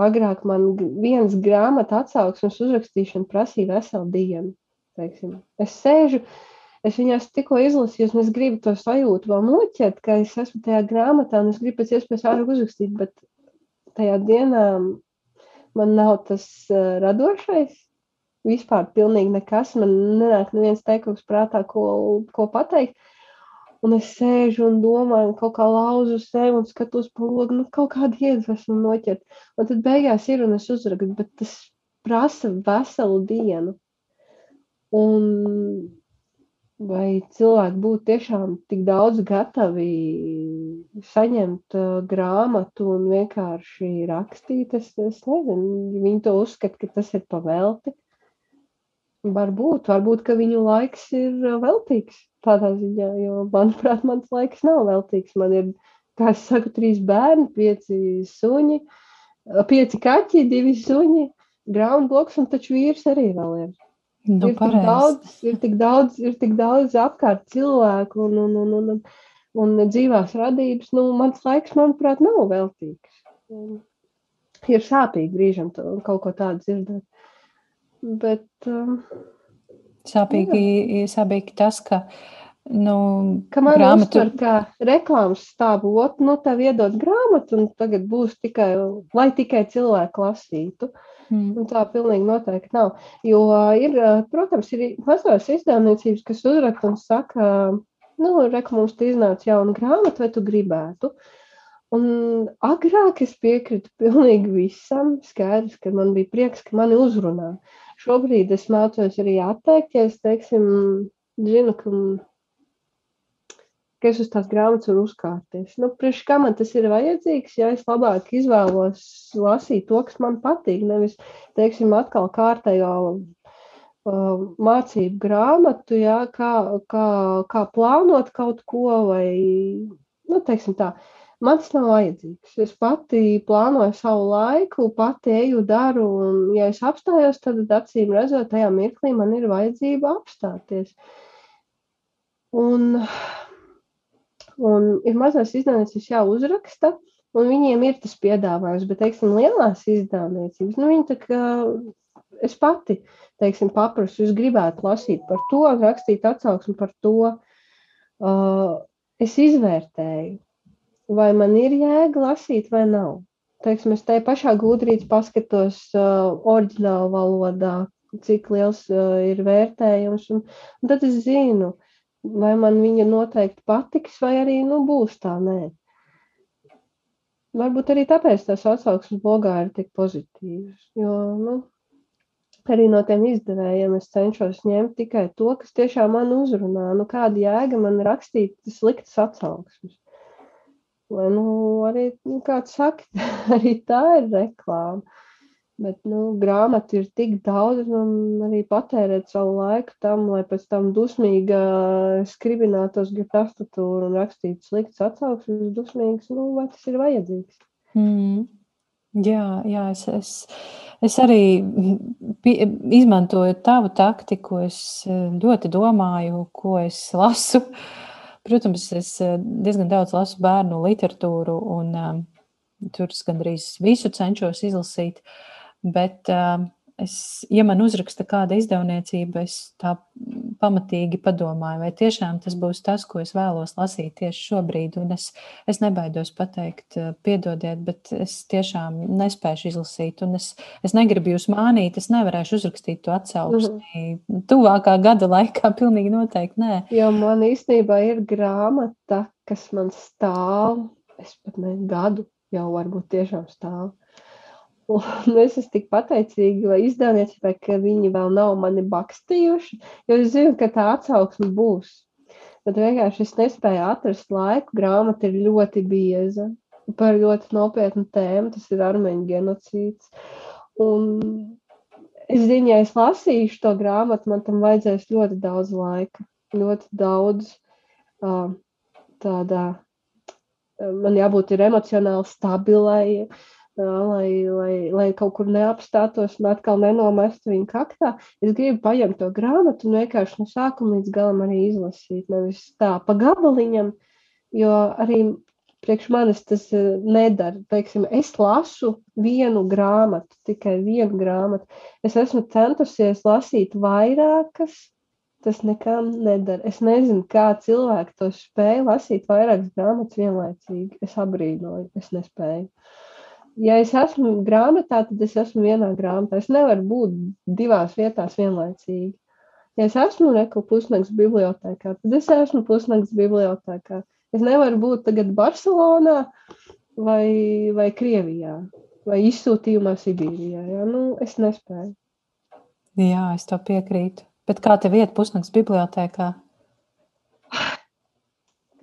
Agrāk man viens grāmatu atsauksmes uzrakstīšana prasīja veselu dienu. Teiksim. Es sēžu, es viņās tikko izlasīju, un es gribu to sajūtu vēl noķert, ka es esmu tajā grāmatā, un es gribu pēc iespējas ātrāk uzrakstīt, bet tajā dienā man nav tas uh, radošais. Vispār pilnīgi nekas. Man nenāk neviens teikums prātā, ko, ko pateikt. Un es sēžu un domāju, un kaut kā lauzu sevi un skatos pa logu, nu kaut kādu iedvesmu noķert. Un tad beigās ir un es uzrakstu, bet tas prasa veselu dienu. Un vai cilvēki būtu tiešām tik daudz gatavi saņemt uh, grāmatu un vienkārši rakstīt, es, es nezinu, viņi to uzskata, ka tas ir pavelti. Varbūt, varbūt, ka viņu laiks ir uh, veltīgs tādā ziņā, jo, manuprāt, mans laiks nav veltīgs. Man ir, kā es saku, trīs bērni, pieci suņi, pieci kaķi, divi suņi, grāmatu bloks, un taču vīrs arī vēl ir. Nu, ir, tik pareizi. daudz, ir tik daudz, ir tik daudz apkārt cilvēku un, un, un, un, un, un dzīvās radības. Nu, mans laiks, manuprāt, nav veltīgs. Un Ir sāpīgi brīžam to, kaut ko tādu dzirdēt. Bet, um, Sāpīgi, sāpīgi tas, ka nu, ka man grāmatu uztver kā reklāmas stāvu, ot, nu, tev iedod grāmatu, un tagad būs tikai, lai tikai cilvēku lasītu. Mm. Un tā pilnīgi noteikti nav. Jo ir, protams, ir mazās izdevniecības, kas uzraksta un saka, nu, reku mums te iznāca jauna grāmata, vai tu gribētu. Un agrāk es piekrītu pilnīgi visam. Skaidrs, ka man bija prieks, ka mani uzrunā. Šobrīd es mācos arī atteikties, teiksim, zinu, ka, ka es uz tās grāmatas varu uzkārties. Nu, priekš kā man tas ir vajadzīgs, ja es labāk izvēlos lasīt to, kas man patīk, nevis, teiksim, atkal kārtējo uh, mācību grāmatu, jā, kā, kā, kā plānot kaut ko vai, nu, teiksim tā, Man tas nav vajadzīgs. Es pati plānoju savu laiku, pati eju, daru, un, ja es apstājos, tad acīm redzot, tajā mirklī man ir vajadzība apstāties. Un, un ir mazās izdevniecības jāuzraksta, un viņiem ir tas piedāvājums, bet, teiksim, lielās izdevniecības, nu, viņi tā kā es pati, teiksim, paprasu, es gribētu lasīt par to, rakstīt atsauksmi par to. Uh, es izvērtēju, vai man ir jēga lasīt vai nav. Teiksim, es te pašā gudrītī paskatos uh, oriģinālu valodā, cik liels uh, ir vērtējums, un, un tad es zinu, vai man viņa noteikti patiks, vai arī nu, būs tā, nē. Varbūt arī tāpēc tās atsauksmes blogā ir tik pozitīvas, jo, nu, arī no tiem izdevējiem es cenšos ņemt tikai to, kas tiešām man uzrunā. Nu, kāda jēga man rakstīt sliktas atsauksmes? Lai, nu, arī, nu, kāds saka, *laughs* arī tā ir reklāma. Bet nu, grāmatu ir tik daudz, un arī patērēt savu laiku tam, lai pēc tam dusmīgi skribinātos gar tastatūru un rakstītu sliktas atsauksmes, dusmīgas, nu, vai tas ir vajadzīgs? Mm. Jā, jā es, es, es arī izmantoju tavu taktiku. Es eh, ļoti domāju, ko es lasu. Uh, Protams, es eh, diezgan daudz lasu bērnu literatūru, un um, tur gandrīz visu cenšos izlasīt. Bet um, es, ja man uzraksta kāda izdevniecība, es tā pamatīgi padomāju, vai tiešām tas būs tas, ko es vēlos lasīt tieši šobrīd. Un es, es nebaidos pateikt, eh, piedodiet, bet es tiešām nespēju izlasīt, un es, es negribu jūs mānīt, es nevarēšu uzrakstīt to atsauksmi. Mm -hmm. Tuvākā gada laikā *laughs* pilnīgi noteikti nē. Jo man īstenībā ir grāmata, kas man stāv, es pat ne gadu jau varbūt tiešām stāv Un *laughs* es esmu tik pateicīga izdevniecībai, ka viņi vēl nav mani bakstījuši, jo es zinu, ka tā atsauksme būs. Bet vienkārši es nespēju atrast laiku. Grāmata ir ļoti bieza par ļoti nopietnu tēmu. Tas ir armēņu genocīds. Un es zinu, ja es lasīšu to grāmatu, man tam vajadzēs ļoti daudz laika. Ļoti daudz uh, tādā. Man jābūt emocionāli stabilai, uh, lai, lai, lai kaut kur neapstātos un atkal nenomestu viņu kaktā. Es gribu paņemt to grāmatu un vienkārši no sākuma līdz galam arī izlasīt. Nevis tā pa gabaliņam, jo arī priekš manis tas nedara. Teiksim, es lasu vienu grāmatu, tikai vienu grāmatu. Es esmu centusies lasīt vairākas. Tas nekam nedara. Es nezinu, kā cilvēki to spēj lasīt vairākas grāmatas vienlaicīgi. Es abrīnoju, es nespēju. Uh, ja es esmu grāmatā, tad es esmu vienā grāmatā. Es nevaru būt divās vietās vienlaicīgi. Ja es esmu neko pusnakts bibliotekā, tad es esmu pusnakts bibliotekā. Es nevaru būt tagad Barcelonā vai, vai Krievijā vai izsūtījumā Sibīrijā. Ja? Nu, es nespēju. Jā, es to piekrītu. Bet kā tev iet pusnakts bibliotekā?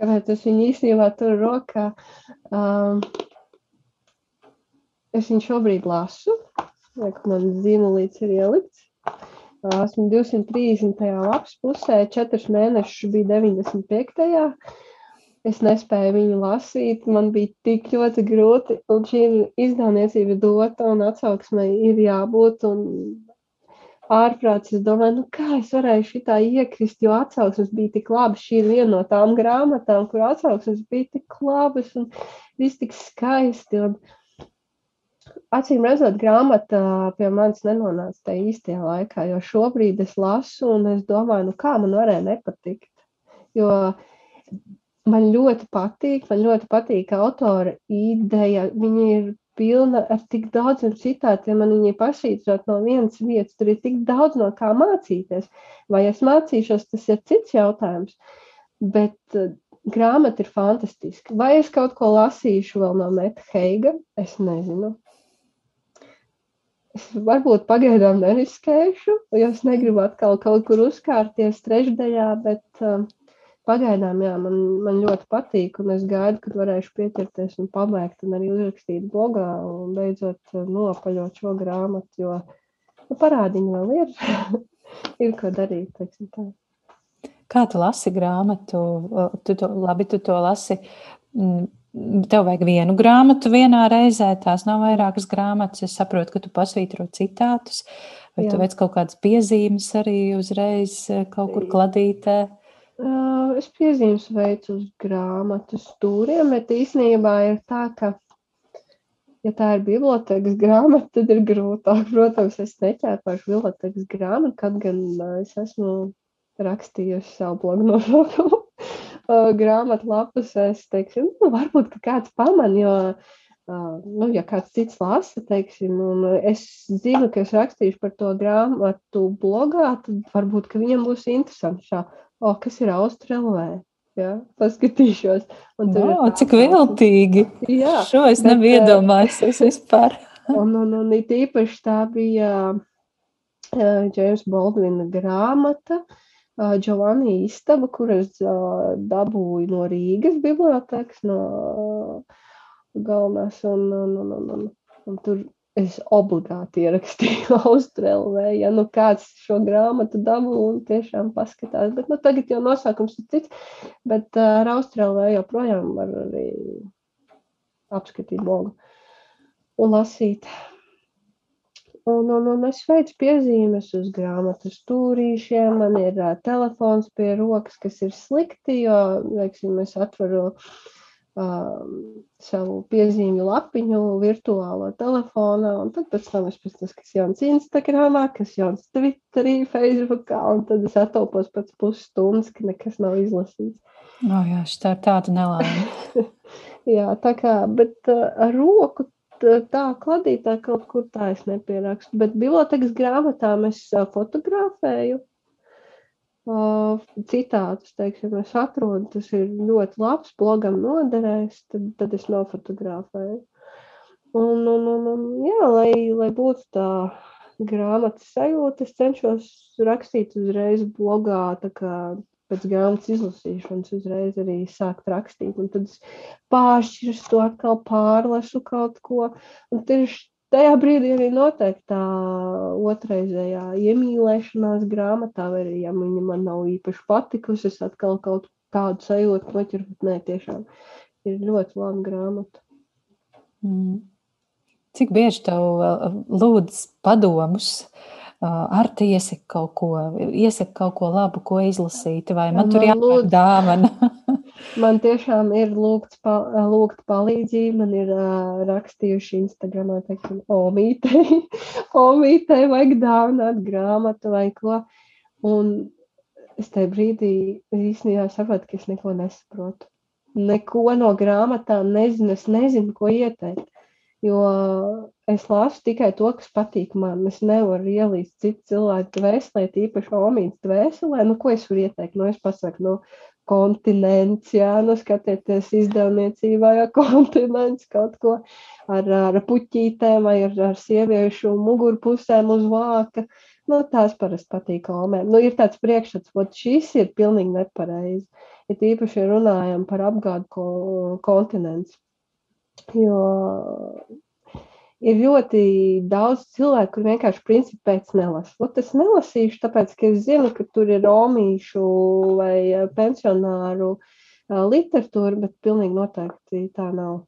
Kāpēc es viņu īstenībā tur rokā? Um, Es viņu šobrīd lasu, lai man zīmolīts ir ielikts. Esmu 230. lapas pusē, 4 mēnešus bija 95. Es nespēju viņu lasīt, man bija tik ļoti grūti, un šī izdevniecība dota un atsauksmei ir jābūt, un ārprāts, es domāju, nu kā es varēju šitā iekrist, jo atsauksmes bija tik labas. Šī ir viena no tām grāmatām, kur atsauksmes bija tik labas un viss tik skaisti. Un, acīm redzot, grāmata pie manis nenonāca tajā īstajā laikā, jo šobrīd es lasu un es domāju, nu kā man varēja nepatikt. Jo man ļoti patīk, man ļoti patīk autora ideja. Viņa ir pilna ar tik daudziem citātiem, man viņa pašītrot no vienas vietas, tur ir tik daudz no kā mācīties. Vai es mācīšos, tas ir cits jautājums. Bet grāmata ir fantastiska. Vai es kaut ko lasīšu vēl no Meta Heiga? Es nezinu. Es *laughs* varbūt pagaidām neriskēšu, jo es negribu atkal kaut kur uzkārties trešdaļā, bet um, pagaidām jā, man, man ļoti patīk, es gaidu, kad varēšu pieķerties un pabeigt un arī uzrakstīt blogā un beidzot uh, nopaļot šo grāmatu, jo nu, parādiņi vēl ir, *laughs* ir ko darīt. Kā tu lasi grāmatu? Tu to, labi, tu to lasi mm, Tev vajag vienu grāmatu vienā reizē, tās nav vairākas grāmatas. Es saprotu, ka tu pasvītro citātus, vai Jā. tu veic kaut kādas piezīmes arī uzreiz eh, kaut kur kladītē. Es piezīmes veicu uz grāmatas stūriem, bet īsnībā ir tā, ka, ja tā ir bibliotekas grāmata, tad ir grūtāk. Protams, es neķērpāšu bibliotekas grāmatu, kaut gan es esmu rakstījusi savu blogu *laughs* grāmatu lapus, es teikšu, nu, varbūt kāds paman, jo, uh, nu, ja kāds cits lasa, teiksim, un es zinu, ka es rakstīšu par to grāmatu blogā, tad varbūt, ka viņam būs interesanti šā, o, kas ir Austrelvē. Jā, paskatīšos. No, cik viltīgi. Jā, Šo es nebiju iedomājies *laughs* vispār. un, un, un it īpaši tā bija Džeims uh, Baldvina grāmata, uh, Giovanni istaba, kuras dabūju no Rīgas bibliotekas, no galvenās, un, un, un, un, un, un tur es obligāti ierakstīju *laughs* Austrālijā, ja nu kāds šo grāmatu dabū un tiešām paskatās. Bet nu, tagad jau nosaukums ir cits, bet ar Austrālijā joprojām var arī apskatīt blogu un lasīt. Un, un, un es veicu piezīmes uz grāmatas stūrīšiem. Man ir uh, telefons pie rokas, kas ir slikti, jo, veiksim, es atveru uh, savu piezīmju lapiņu virtuālo telefonā, un tad pēc tam es pēc tas, kas jauns Instagramā, kas jauns Twitterī, Facebookā, un tad es atopos pēc pusstundas, ka nekas nav izlasīts. Oh, jā, tā ir tāda nelaime. *laughs* jā, tā kā, bet uh, ar roku tā kladītā kaut kur tā es nepierakstu. Bet bibliotekas grāmatām es fotografēju. Citātus, teiksim, es atrodu, tas ir ļoti labs, blogam noderēs, tad, tad es nofotografēju. Un, un, un, un jā, lai, lai būtu tā grāmatas sajūta, es cenšos rakstīt uzreiz blogā, tā kā pēc grāmatas izlasīšanas uzreiz arī sākt rakstīt. Un tad es pāršķiru to atkal, pārlasu kaut ko. Un tieši tajā brīdī arī notiek tā otrreizējā iemīlēšanās grāmatā, vai arī, ja viņa man nav īpaši patikusi, es atkal kaut kādu sajūtu noķeru, bet nē, tiešām ir ļoti laba grāmata. Mm. Cik bieži tev lūdz padomus ar te iesaka kaut ko, iesaka kaut ko labu, ko izlasīt, vai man, man tur jābūt dāvana? *laughs* man tiešām ir lūgts, pa, lūgt palīdzību, man ir uh, rakstījuši Instagramā, teiksim, omītei, *laughs* omītei vajag dāvināt grāmatu vai ko, un es tajā brīdī īstenībā sapratu, ka es neko nesaprotu. Neko no grāmatām nezinu, es nezinu, ko ieteikt. Jo es lasu tikai to, kas patīk man. Es nevaru ielīst citu cilvēku dvēselē, tīpaši omītas dvēselē. Nu, ko es varu ieteikt? Nu, es pasaku, nu, kontinents, jā, nu, skatieties izdevniecībā, jā, *laughs* kontinents kaut ko ar, ar puķītēm vai ar, ar sieviešu mugurpusēm uz vāka. Nu, tās parasti patīk omēm. Nu, ir tāds priekšstats, ka šis ir pilnīgi nepareizi. Ja tīpaši runājam par apgādu ko, kontinents. Jo ir ļoti daudz cilvēku, kur vienkārši principi pēc nelasa. Ot, es nelasīšu, tāpēc, ka es zinu, ka tur ir romīšu vai eh, pensionāru eh, literatūra, bet pilnīgi noteikti tā nav.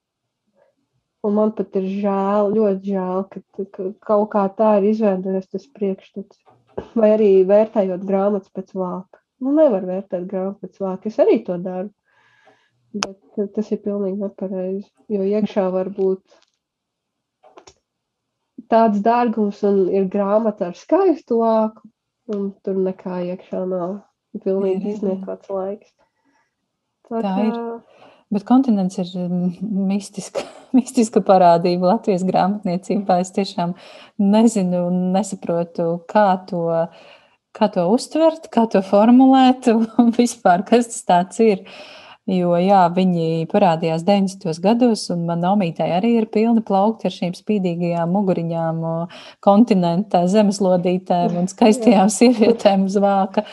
Un man pat ir žēl, ļoti žēl, ka, ka kaut kā tā ir izveidojies tas priekšstats. Vai arī vērtējot grāmatas pēc vāka. Nu, nevar vērtēt grāmatu pēc vāka. Es arī to daru. Bet tas ir pilnīgi nepareizi. Jo iekšā var būt tāds dārgums, un ir grāmata ar skaistu vāku, un tur nekā iekšā nav. Pilnīgi izniekots laiks. Tā, Tā ir. Bet kontinents ir mistiska, *laughs* mistiska parādība Latvijas grāmatniecībā. Es tiešām nezinu un nesaprotu, kā to, kā to uztvert, kā to formulēt *laughs* un vispār, kas tas ir. Uh, Jo jā, viņi parādījās 90. gados, un manā omītē arī ir pilni plaukti ar šīm spīdīgajām muguriņām, kontinentā, zemeslodītēm un skaistajām sievietēm uz vāka.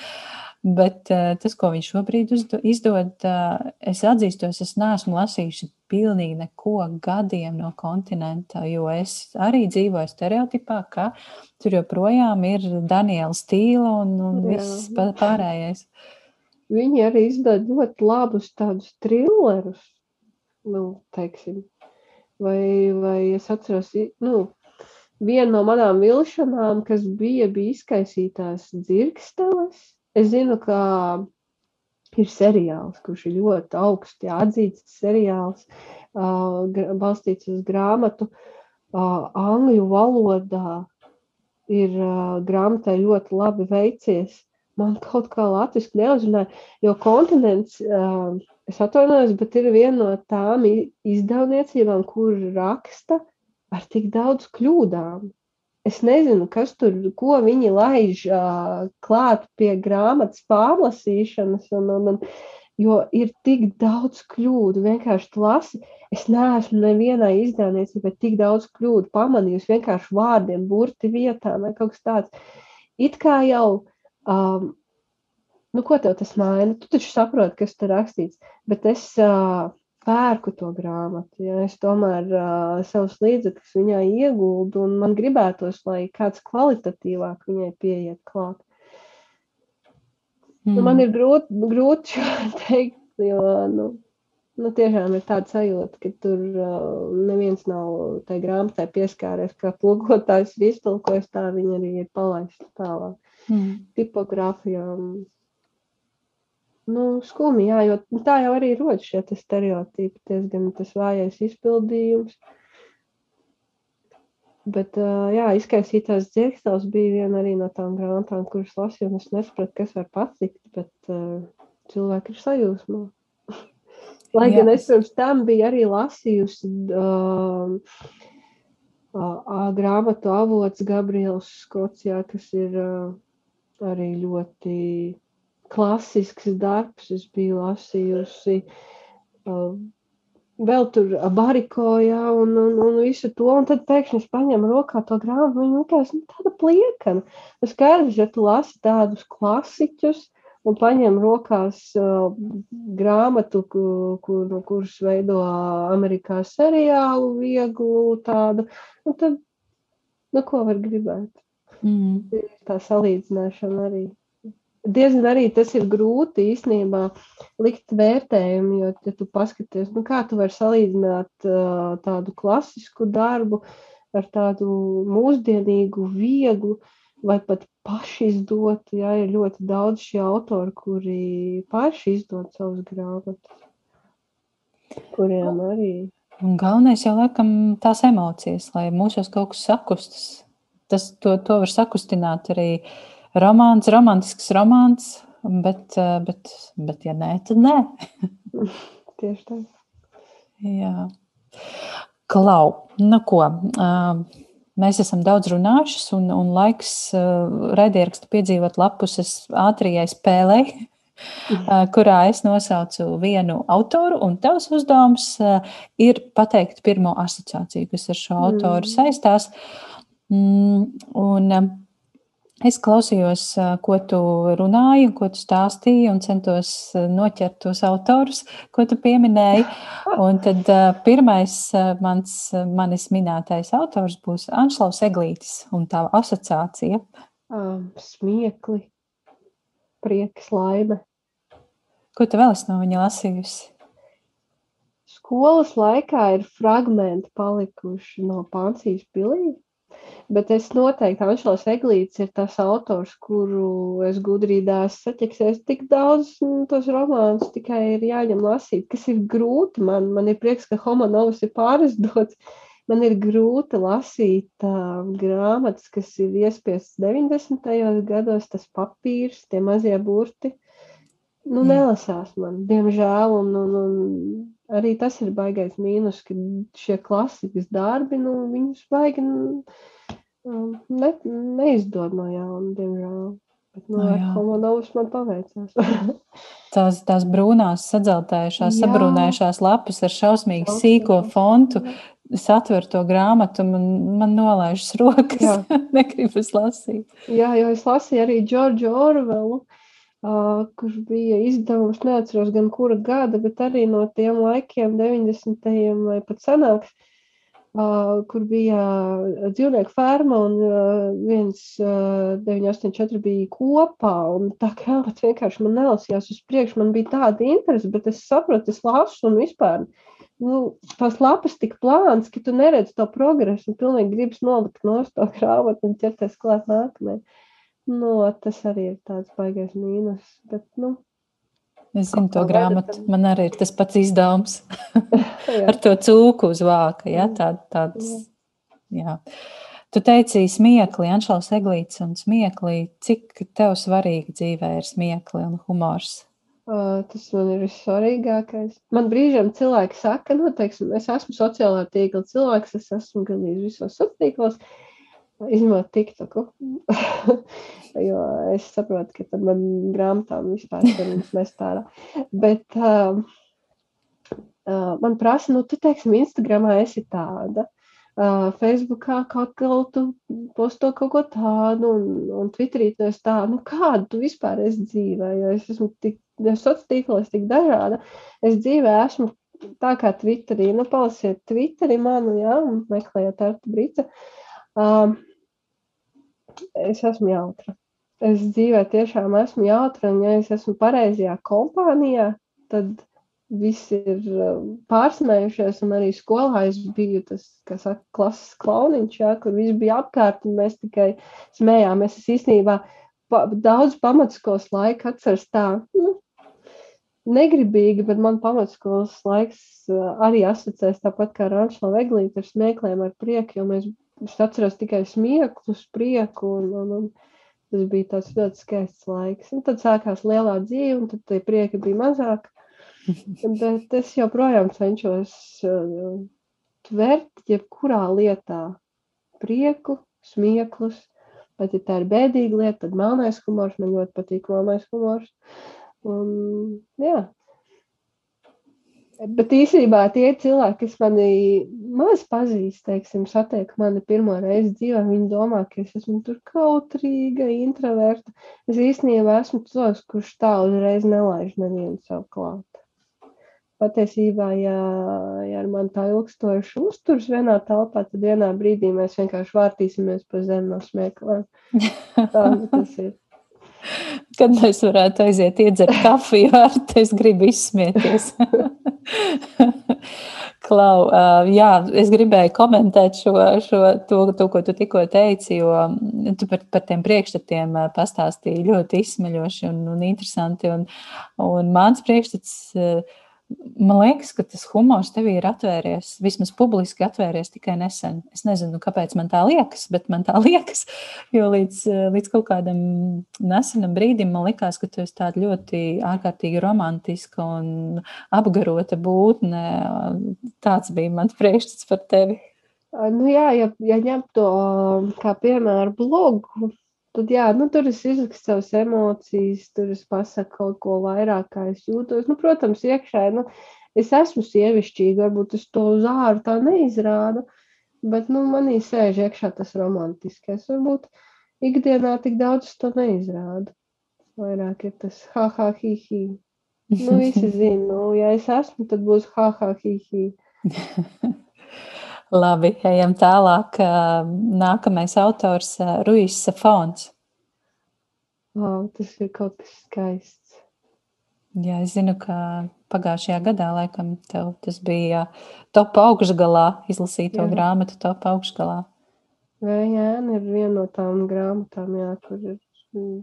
Bet uh, tas, ko viņš šobrīd izdod, uh, es atzīstos, es neesmu lasījuši pilnīgi neko gadiem no kontinenta, jo es arī dzīvoju stereotipā, ka tur joprojām ir Daniela stīla un, un viss pārējais. Viņi arī izdod ļoti labus tādus trillerus, nu, teiksim. Vai, vai es atceros, nu, viena no manām vilšanām, kas bija, bija izkaisītās dzirksteles. Es zinu, ka ir seriāls, kurš ir ļoti augsti atzīts seriāls, uh, balstīts uz grāmatu. Uh, angļu valodā ir uh, grāmatai ļoti labi veicies. Man kaut kā latviešu neuzrunāja, jo kontinents, es atvainojos, bet ir viena no tām izdevniecībām, kur raksta ar tik daudz kļūdām. Es nezinu, kas tur, ko viņi laiž klāt pie grāmatas pārlasīšanas, un, un, un, jo ir tik daudz kļūdu. Vienkārši lasi, es neesmu nevienai izdevniecībai tik daudz kļūdu pamanījusi vienkārši vārdiem, burti vietām vai kaut kas tāds. It kā jau, um, nu ko tev tas maina? Tu taču saproti, kas tur rakstīts, bet es uh, pērku to grāmatu. Ja es tomēr uh, savus līdzekļus viņai ieguldu, un man gribētos, lai kāds kvalitatīvāk viņai pieiet klāt. Mm. Nu, man mm. ir grūti, grūti šo *laughs* teikt, jo nu, nu, tiešām ir tāda sajūta, ka tur uh, neviens nav tai grāmatai pieskāries, kā plūkotājs ir iztulkojis, tā viņa arī ir palaista tālāk. Mm. Tipogrāfijām Nu, skumji, jā, jo tā jau arī rodas šie stereotipi, diezgan tas vājais izpildījums. Bet, jā, izkaisītās dzirkstels bija viena arī no tām grāmatām, kuras lasīju, un es nesapratu, kas var patikt, bet cilvēki ir sajūsmā. *laughs* Lai gan es pirms tam biju arī lasījusi uh, uh, grāmatu avots Gabriels Skocijā, kas ir uh, arī ļoti klasisks darbs. Es biju lasījusi uh, vēl tur barikojā un, un, un visu to. Un tad pēkšņi es paņēmu rokā to grāmatu. Viņa likās nu, tāda pliekana. Tas skaidrs, ja tu lasi tādus klasiķus. Un paņem rokās uh, grāmatu, kur, kur, kurš veido Amerikā seriālu, vieglu tādu. Un tad, nu, ko var gribēt? Mm. Tā salīdzināšana arī diezgan arī tas ir grūti īstenībā likt vērtējumu, jo, ja tu paskaties, nu, kā tu vari salīdzināt uh, tādu klasisku darbu ar tādu mūsdienīgu, vieglu vai pat paši izdot, jā, ir ļoti daudz šie autori, kuri paši izdod savus grāmatas, kuriem arī. Un galvenais jau laikam tās emocijas, lai mūsos kaut kas sakustas. Tas, to, to var sakustināt arī romāns, romantisks romāns, bet, eh, bet, bet ja nē, tad nē. *laughs* Tieši tā. Jā. Klau, nu ko, mēs esam daudz runājušas, un, un laiks raidierakstu piedzīvot lapuses ātrijai spēlei, kurā es nosaucu vienu autoru, un tavs uzdevums ir pateikt pirmo asociāciju, kas ar šo autoru mm. saistās. Mm, un Es klausījos, ko tu runāji, ko tu stāstīji, un centos noķert tos autorus, ko tu pieminēji. *laughs* Un tad pirmais mans, manis minētais autors būs Anšlaus Eglītis un tā asociācija. Um, smiekli, prieks, laime. Ko tu vēl esi no viņa lasījusi? Skolas laikā ir fragmenti palikuši no Pansijas pilī Bet es noteikti, Anšels Eglīts ir tas autors, kuru es gudrībās saķeksēs tik daudz nu, tos romānus, tikai ir jāņem lasīt, kas ir grūti. Man, man ir prieks, ka Homanovs ir pārizdots. Man ir grūti lasīt uh, grāmatas, kas ir iespiestas 90. gados, tas papīrs, tie mazie burti. Nu, nelasās man, diemžēl, un, un, un arī tas ir baigais mīnus, ka šie klasikas darbi, nu, viņus baigi. Nu, ne, neizdod no jauna, diemžēl. Bet no, no jā. Homonovs man paveicās. *laughs* tās, tās brūnās, sadzeltējušās, sabrūnējušās lapas ar šausmīgi sīko fontu. Es atveru to grāmatu, man, man nolaižas rokas. *laughs* Negribas lasīt. Jā, jo es lasīju arī Džordžu Orvelu, uh, kurš bija izdevums, neatceros gan kura gada, bet arī no tiem laikiem, 90. vai pat senāks. Kur bija dzīvnieku ferma un viens uh, 984 bija kopā. Tā kā *laughs* tas vienkārši man nelasījās uz priekšu, man bija tāda interese, bet es saprotu, es lasu un vispār. Nu, tās lapas tik plānas, ka tu neredzi to progresu un pilnīgi gribas nolikt no to *laughs* grāmatu un ķerties klāt nākamajai. Nu, tas arī ir tāds baigais mīnus. Bet, nu, Es zinu to grāmatu. Man arī ir tas pats izdevums ar to cūku uz vāka. Ja? Tā, tāds, jā. Tu teici, smiekli, Anšaus Eglīts un smiekli. Cik tev svarīgi dzīvē ir smiekli un humors? Uh, tas man ir vissvarīgākais. Man brīžiem cilvēki saka, nu, teiksim, es esmu sociālā tīkla cilvēks, es esmu gandrīz visos sociālos tīklos. Uh, izņemot TikToku. *laughs* jo es saprotu, ka tad man grāmatām vispār mest ārā. Bet uh, uh, man prasa, nu, tu teiksim, Instagramā esi tāda. Uh, Facebookā kaut kā tu posto kaut ko tādu, un, un Twitterī tu esi tāda, nu kādu tu vispār esi dzīvē, jo es esmu tik, jo sociālos tīklos tik dažāda. Es dzīvē esmu tā kā Twitterī, nu palasiet Twitterī manu, jā, un meklējiet ar Brica. Um, es esmu jautra. Es dzīvē tiešām esmu jautra, un ja es esmu pareizajā kompānijā, tad viss ir um, pārsmējušies, un arī skolā es biju tas, kas saka, klases klauniņš, jā, kur viss bija apkārt, un mēs tikai smējāmies. Es īstenībā pa, daudz pamatskolas laika atceros tā, nu, negribīgi, bet man pamatskolas laiks uh, arī asociēs tāpat kā Rančla Veglīte ar smiekliem ar prieku, jo mēs Es atceros tikai smieklus, prieku, un, un, un tas bija tāds ļoti skaists laiks. Un tad sākās lielā dzīve, un tad tie prieki bija mazāk. *laughs* Bet es joprojām cenšos uh, tvert jebkurā lietā prieku, smieklus. Pat ja tā ir bēdīga lieta, tad melnais humors man ļoti patīk. Melnais humors. Un, jā, Bet īsībā tie cilvēki, kas mani maz pazīst, teiksim, satiek mani pirmo reizi dzīvē, viņi domā, ka es esmu tur kautrīga, introverta. Es īstenībā esmu cilvēks, kurš tā uzreiz nelaiž nevienu savu klāt. Patiesībā, ja, ja ar mani tā ilgstoši uzturs vienā telpā, tad vienā brīdī mēs vienkārši vārtīsimies pa zemi no smiekliem. *laughs* Tā tas ir. Kad mēs varētu aiziet iedzert kafiju, ar te *laughs* es gribu izsmieties. *laughs* *laughs* Klau, jā, es gribēju komentēt šo, šo to, to, ko tu tikko teici, jo tu par, par tiem priekšstatiem pastāstīji ļoti izsmeļoši un, un interesanti. Un, un mans priekšstats Man liekas, ka tas humors tev ir atvēries, vismaz publiski atvēries tikai nesen. Es nezinu, kāpēc man tā liekas, bet man tā *laughs* liekas. Jo līdz, līdz kaut kādam nesenam brīdim man likās, ka tu esi tāda ļoti ārkārtīgi romantiska un apgarota būtne. Tāds bija mans priekšstats par tevi. Nu jā, ja, ja ņem to kā piemēru blogu, Tad, jā, nu, tur es izrakstu savas emocijas, tur es pasaku kaut ko vairāk, kā es jūtos. Nu, protams, iekšā nu, es esmu sievišķīga, varbūt es to uz āru tā neizrādu, bet nu, manī sēž iekšā tas romantiskais. Varbūt ikdienā tik daudz to neizrādu. Vairāk ir tas ha, ha, hi, hi. Nu, visi *laughs* zina, nu, ja es esmu, tad būs ha, ha, hi, hi. *laughs* Labi, ejam tālāk. Nākamais autors - Ruijs Safons. Wow, tas ir kaut kas skaists. Jā, es zinu, ka pagājušajā gadā laikam tev tas bija top augšgalā, izlasīto jā. grāmatu top augšgalā. Jā, jā, ir viena no tām grāmatām, jā, kur ir. Mm,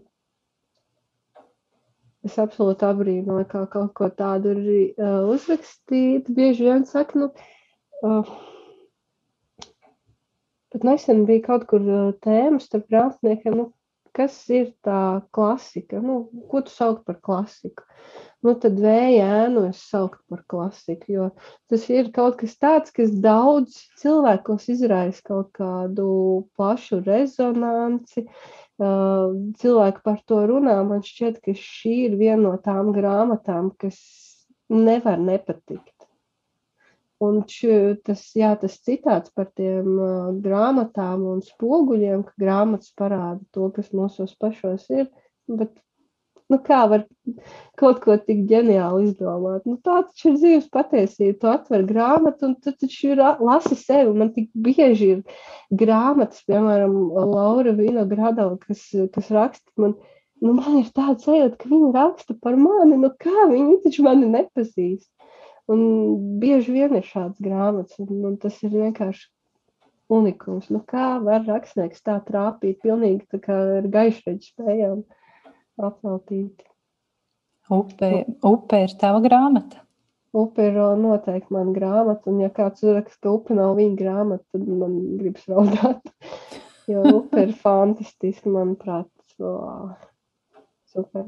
es absolūti abrīnoju, kā kaut ko tādu ir uh, uzrakstīt. Bieži vien saka, nu, uh, Pat nesen bija kaut kur tēma starp grāmatniekiem, nu, kas ir tā klasika, nu, ko tu sauc par klasiku. Nu, tad vēja ēnu es sauktu par klasiku, jo tas ir kaut kas tāds, kas daudz cilvēkos izraisa kaut kādu plašu rezonanci, cilvēki par to runā, man šķiet, ka šī ir viena no tām grāmatām, kas nevar nepatikt. Un ši, tas, jā, tas citāts par tiem uh, grāmatām un spoguļiem, ka grāmatas parāda to, kas mūsos pašos ir, bet nu, kā var kaut ko tik ģeniāli izdomāt? Nu, tā taču ir dzīves patiesība. Tu atver grāmatu un tu taču lasi sevi. Man tik bieži ir grāmatas, piemēram, Laura Vinogradova, kas, kas raksta man, nu, man ir tāds sajūta, ka viņa raksta par mani, nu kā viņi taču mani nepazīst. Un bieži vien ir šāds grāmatas, un, un tas ir vienkārši unikums. Nu, kā var rakstnieks tā trāpīt, pilnīgi tā kā ar gaišreģi spējām apveltīt. Upe, upe ir tava grāmata? Upe ir noteikti mana grāmata, un ja kāds uzraksta, ka upe nav viņa grāmata, tad man gribas raudāt. *laughs* Jo upe ir fantastiski, manuprāt. Super.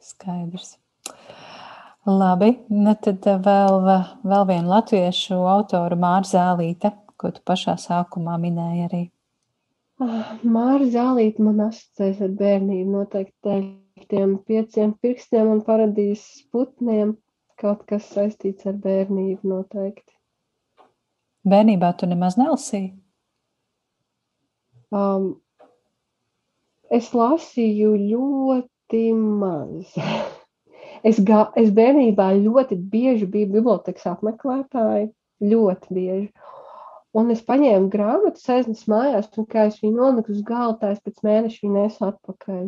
Skaidrs. Labi, nu tad eh, vēl, vēl viena latviešu autora Māra Zālīte, ko tu pašā sākumā minēji arī. Ah, Māra Zālīte man asociēs ar bērnību noteikti tiem pieciem pirkstiem un paradīzes putniem. Kaut kas saistīts ar bērnību noteikti. Bērnībā tu nemaz nelasīji? Um, es lasīju ļoti maz. *laughs* Es, gā, es bērnībā ļoti bieži biju bibliotekas apmeklētāja, ļoti bieži. Un es paņēmu grāmatu, aiznesu mājās, un kā es viņu noliku uz galda, es pēc mēneša viņu nesu atpakaļ.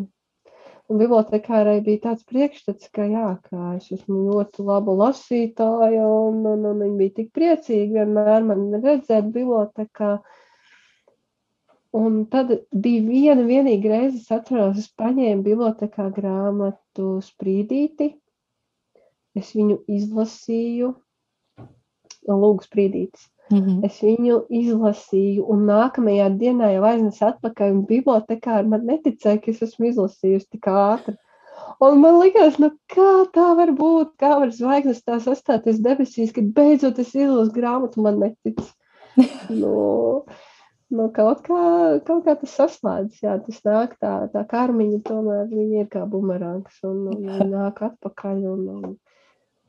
Un bibliotekārai bija tāds priekšstats, ka, jā, ka es esmu ļoti laba lasītāja, un, un, un viņi bija tik priecīgi vienmēr man redzēt bibliotekā. Un tad bija viena vienīga reize, es atceros, es paņēmu bibliotekā grāmatu Sprīdīti, es viņu izlasīju, lūgas brīdītis. Mm -hmm. Es viņu izlasīju, un nākamajā dienā jau aiznesu atpakaļ. Un bibliotekā man neticēja, ka es esmu izlasījusi tik ātri. Un man liekas, nu, kā tā var būt, kā var zvaigznes tā sastāties debesīs, kad beidzot es izlasu grāmatu, man netic. *laughs* nu, nu, kaut, kā, kaut kā tas saslēdzas, jā, tas nāk tā, tā karmiņa, tomēr viņa ir kā bumerangs, un, un nāk atpakaļ. Un, un,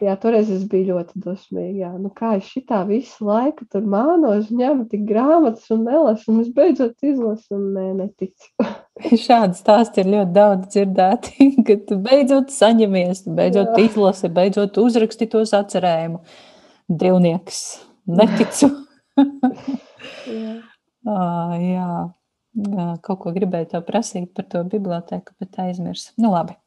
Jā, toreiz es biju ļoti dosmīga. Nu, kā es šitā visu laiku tur mānos, ņemu tik grāmatas un nelasu, un es beidzot izlasu, un nē, neticu. *laughs* Šādi stāsti ir ļoti daudz dzirdēti, *laughs* ka tu beidzot saņemies, tu beidzot jā. izlasi, beidzot uzraksti tos atcerējumu. Divnieks, neticu. *laughs* jā. ah, jā. Kaut ko gribēju tev prasīt par to biblioteku, bet aizmirsu. Nu, labi.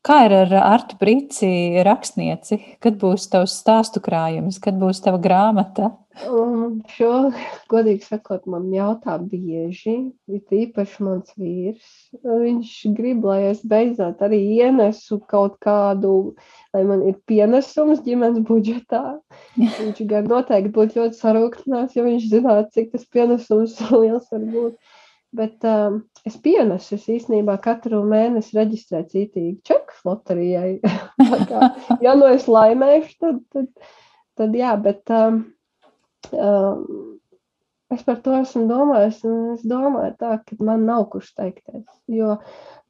Kā ir ar Artu Brīci rakstnieci? Kad būs tavs stāstu krājums, kad būs tava grāmata? Um, šo, godīgi sakot, man jautā bieži, it īpaši mans vīrs. Viņš grib, lai es beidzot arī ienesu kaut kādu, lai man ir pienesums ģimenes budžetā. Viņš gan noteikti būtu ļoti sarūktināts, ja viņš zinātu, cik tas pienesums *laughs* liels var būt. Bet um, es pienesu, es īstenībā katru mēnesi reģistrēju cītīgi čekus loterijai. *laughs* ja nu es laimēšu, tad, tad, tad jā, bet um, um, es par to esmu domājis, es domāju tā, ka man nav kurš teikties. Jo,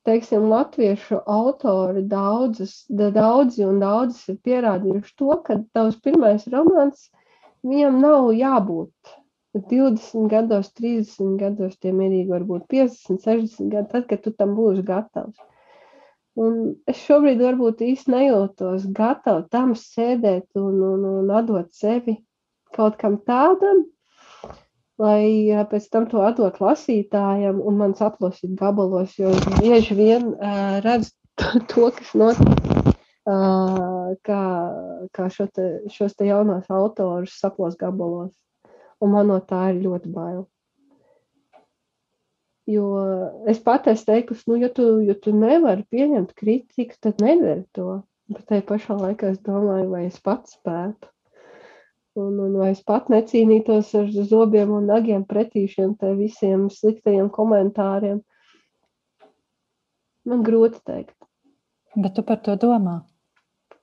teiksim, latviešu autori daudzas, daudzi un daudzas ir pierādījuši to, ka tavs pirmais romāns, viņam nav jābūt 20 gados, 30 gados, tie mierīgi varbūt 50, 60 gadi, tad, kad tu tam būsi gatavs. Un es šobrīd varbūt īsti nejūtos gatava tam sēdēt un, un, un atdot sevi kaut kam tādam, lai pēc tam to atdot lasītājam un man saplosīt gabalos, jo bieži vien uh, redz to, kas notiek, uh, kā, kā šo te, šos te jaunos autorus saplos gabalos un man no tā ir ļoti bail. Jo es pat esmu teikusi, nu, ja tu, ja tu nevari pieņemt kritiku, tad nedari to. Bet tajā pašā laikā es domāju, vai es pats spētu. Un, un vai es pat necīnītos ar zobiem un nagiem pretī šiem visiem sliktajiem komentāriem. Man grūti teikt. Bet tu par to domā?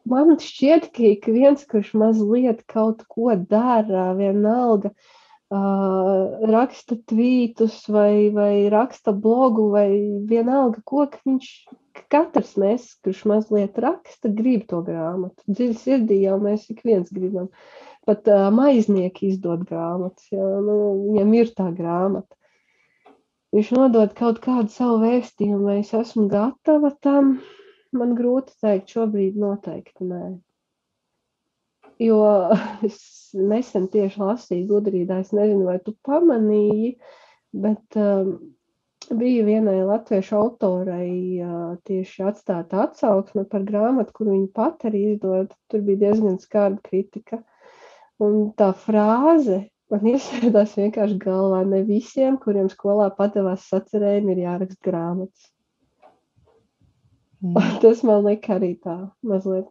Man šķiet, ka ik viens, kurš mazliet kaut ko dara, vienalga, uh, raksta tvītus vai, vai raksta blogu vai vienalga, ko viņš, katrs mēs, kurš mazliet raksta, grib to grāmatu. Dziļi sirdī jau mēs ik viens gribam. Pat uh, maiznieki izdod grāmatas, jā, nu, viņam ir tā grāmata. Viņš nodod kaut kādu savu vēstījumu, vai es esmu gatava tam, man grūti teikt, šobrīd noteikti nē. Jo *laughs* es nesen tieši lasīju gudrībā, es nezinu, vai tu pamanīji, bet um, bija vienai latviešu autorai uh, tieši atstāta atsauksme par grāmatu, kur viņa pat arī izdod. Tur bija diezgan skarba kritika. Un tā frāze man *laughs* iesēdās vienkārši galvā. Ne visiem, kuriem skolā padevās sacerējumi, ir jāraksta grāmatas. Mm. *laughs* Tas man lika arī tā mazliet.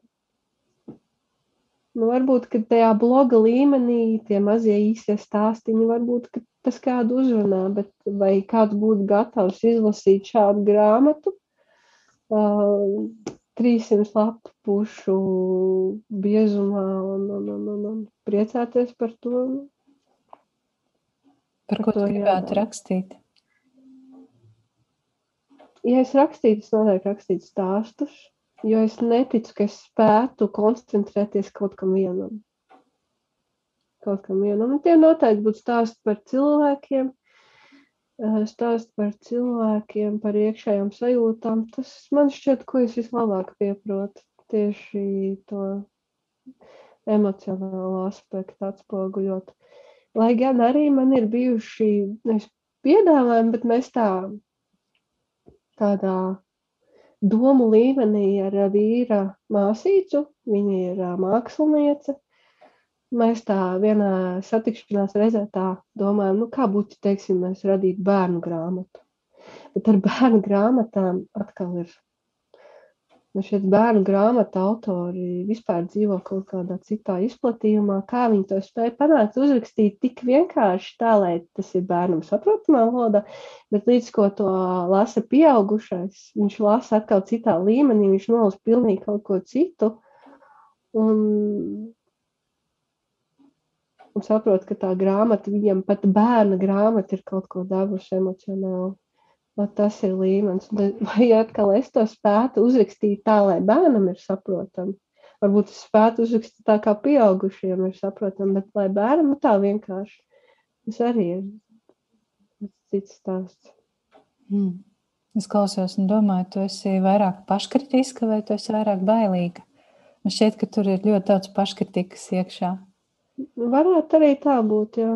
Nu, varbūt, ka tajā bloga līmenī tie mazie īsie stāstīņi, varbūt tas kādu uzrunā, bet vai kāds būtu gatavs izlasīt šādu grāmatu, uh, 300 lapu pušu biezumā un, un, un, un, un priecāties par to. Par, par ko tu gribētu jādara. rakstīt? Ja es rakstītu, es noteikti rakstītu stāstus, jo es neticu, ka es spētu koncentrēties kaut kam vienam. Kaut kam vienam. Un tie noteikti būtu stāsti par cilvēkiem, eh, stāsti par cilvēkiem, par iekšējām sajūtām. Tas man šķiet, ko es vislabāk pieprotu. Tieši to emocionālo aspektu atspoguļot. Lai gan arī man ir bijuši piedāvājumi, bet mēs tā tādā domu līmenī ar vīra māsīcu. Viņa ir māksliniece. Mēs tā vienā satikšanās reizē tā domājam, nu kā būtu, teiksim, mēs radītu bērnu grāmatu. Bet ar bērnu grāmatām atkal ir Nu, šie bērnu grāmatu autori vispār dzīvo kaut kādā citā izplatījumā. Kā viņi to spēja panākt, uzrakstīt tik vienkārši tā, lai tas ir bērnam saprotamā valodā, bet līdz ko to lasa pieaugušais, viņš lasa atkal citā līmenī, viņš nolasa pilnīgi kaut ko citu. Un, un saprot, ka tā grāmata, viņam pat bērna grāmata ir kaut ko devusi emocionāli. No tas ir līmenis. *laughs* Vai atkal es to spētu uzrakstīt tā, lai bērnam ir saprotami? Varbūt es spētu uzrakstīt tā, kā pieaugušiem ir saprotami, bet lai bērnam tā vienkārši. Tas arī ir cits stāsts. Mm. Es klausos un domāju, tu esi vairāk paškritiska vai tu esi vairāk bailīga? Man šķiet, ka tur ir ļoti daudz paškritikas iekšā. Varētu arī tā būt, jā.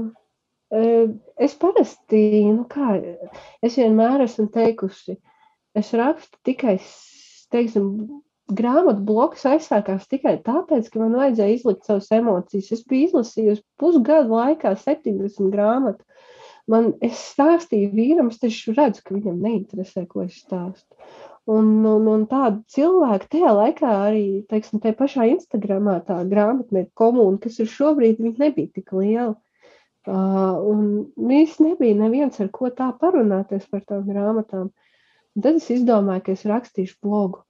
Es parasti, nu kā, es vienmēr esmu teikusi, es rakstu tikai, teiksim, grāmatu bloks aizsākās tikai tāpēc, ka man vajadzēja izlikt savas emocijas. Es biju izlasījusi pusgadu laikā 70 grāmatu. Man, es stāstīju vīram, es taču redzu, ka viņam neinteresē, ko es stāstu. Un, un, un tādu cilvēku tajā laikā arī, teiksim, tajā pašā Instagramā tā grāmatnieku komūna, kas ir šobrīd, viņa nebija tik liela. Un īsti nebija neviens, ar ko tā parunāties par tām grāmatām. Un tad es izdomāju, ka es rakstīšu blogu.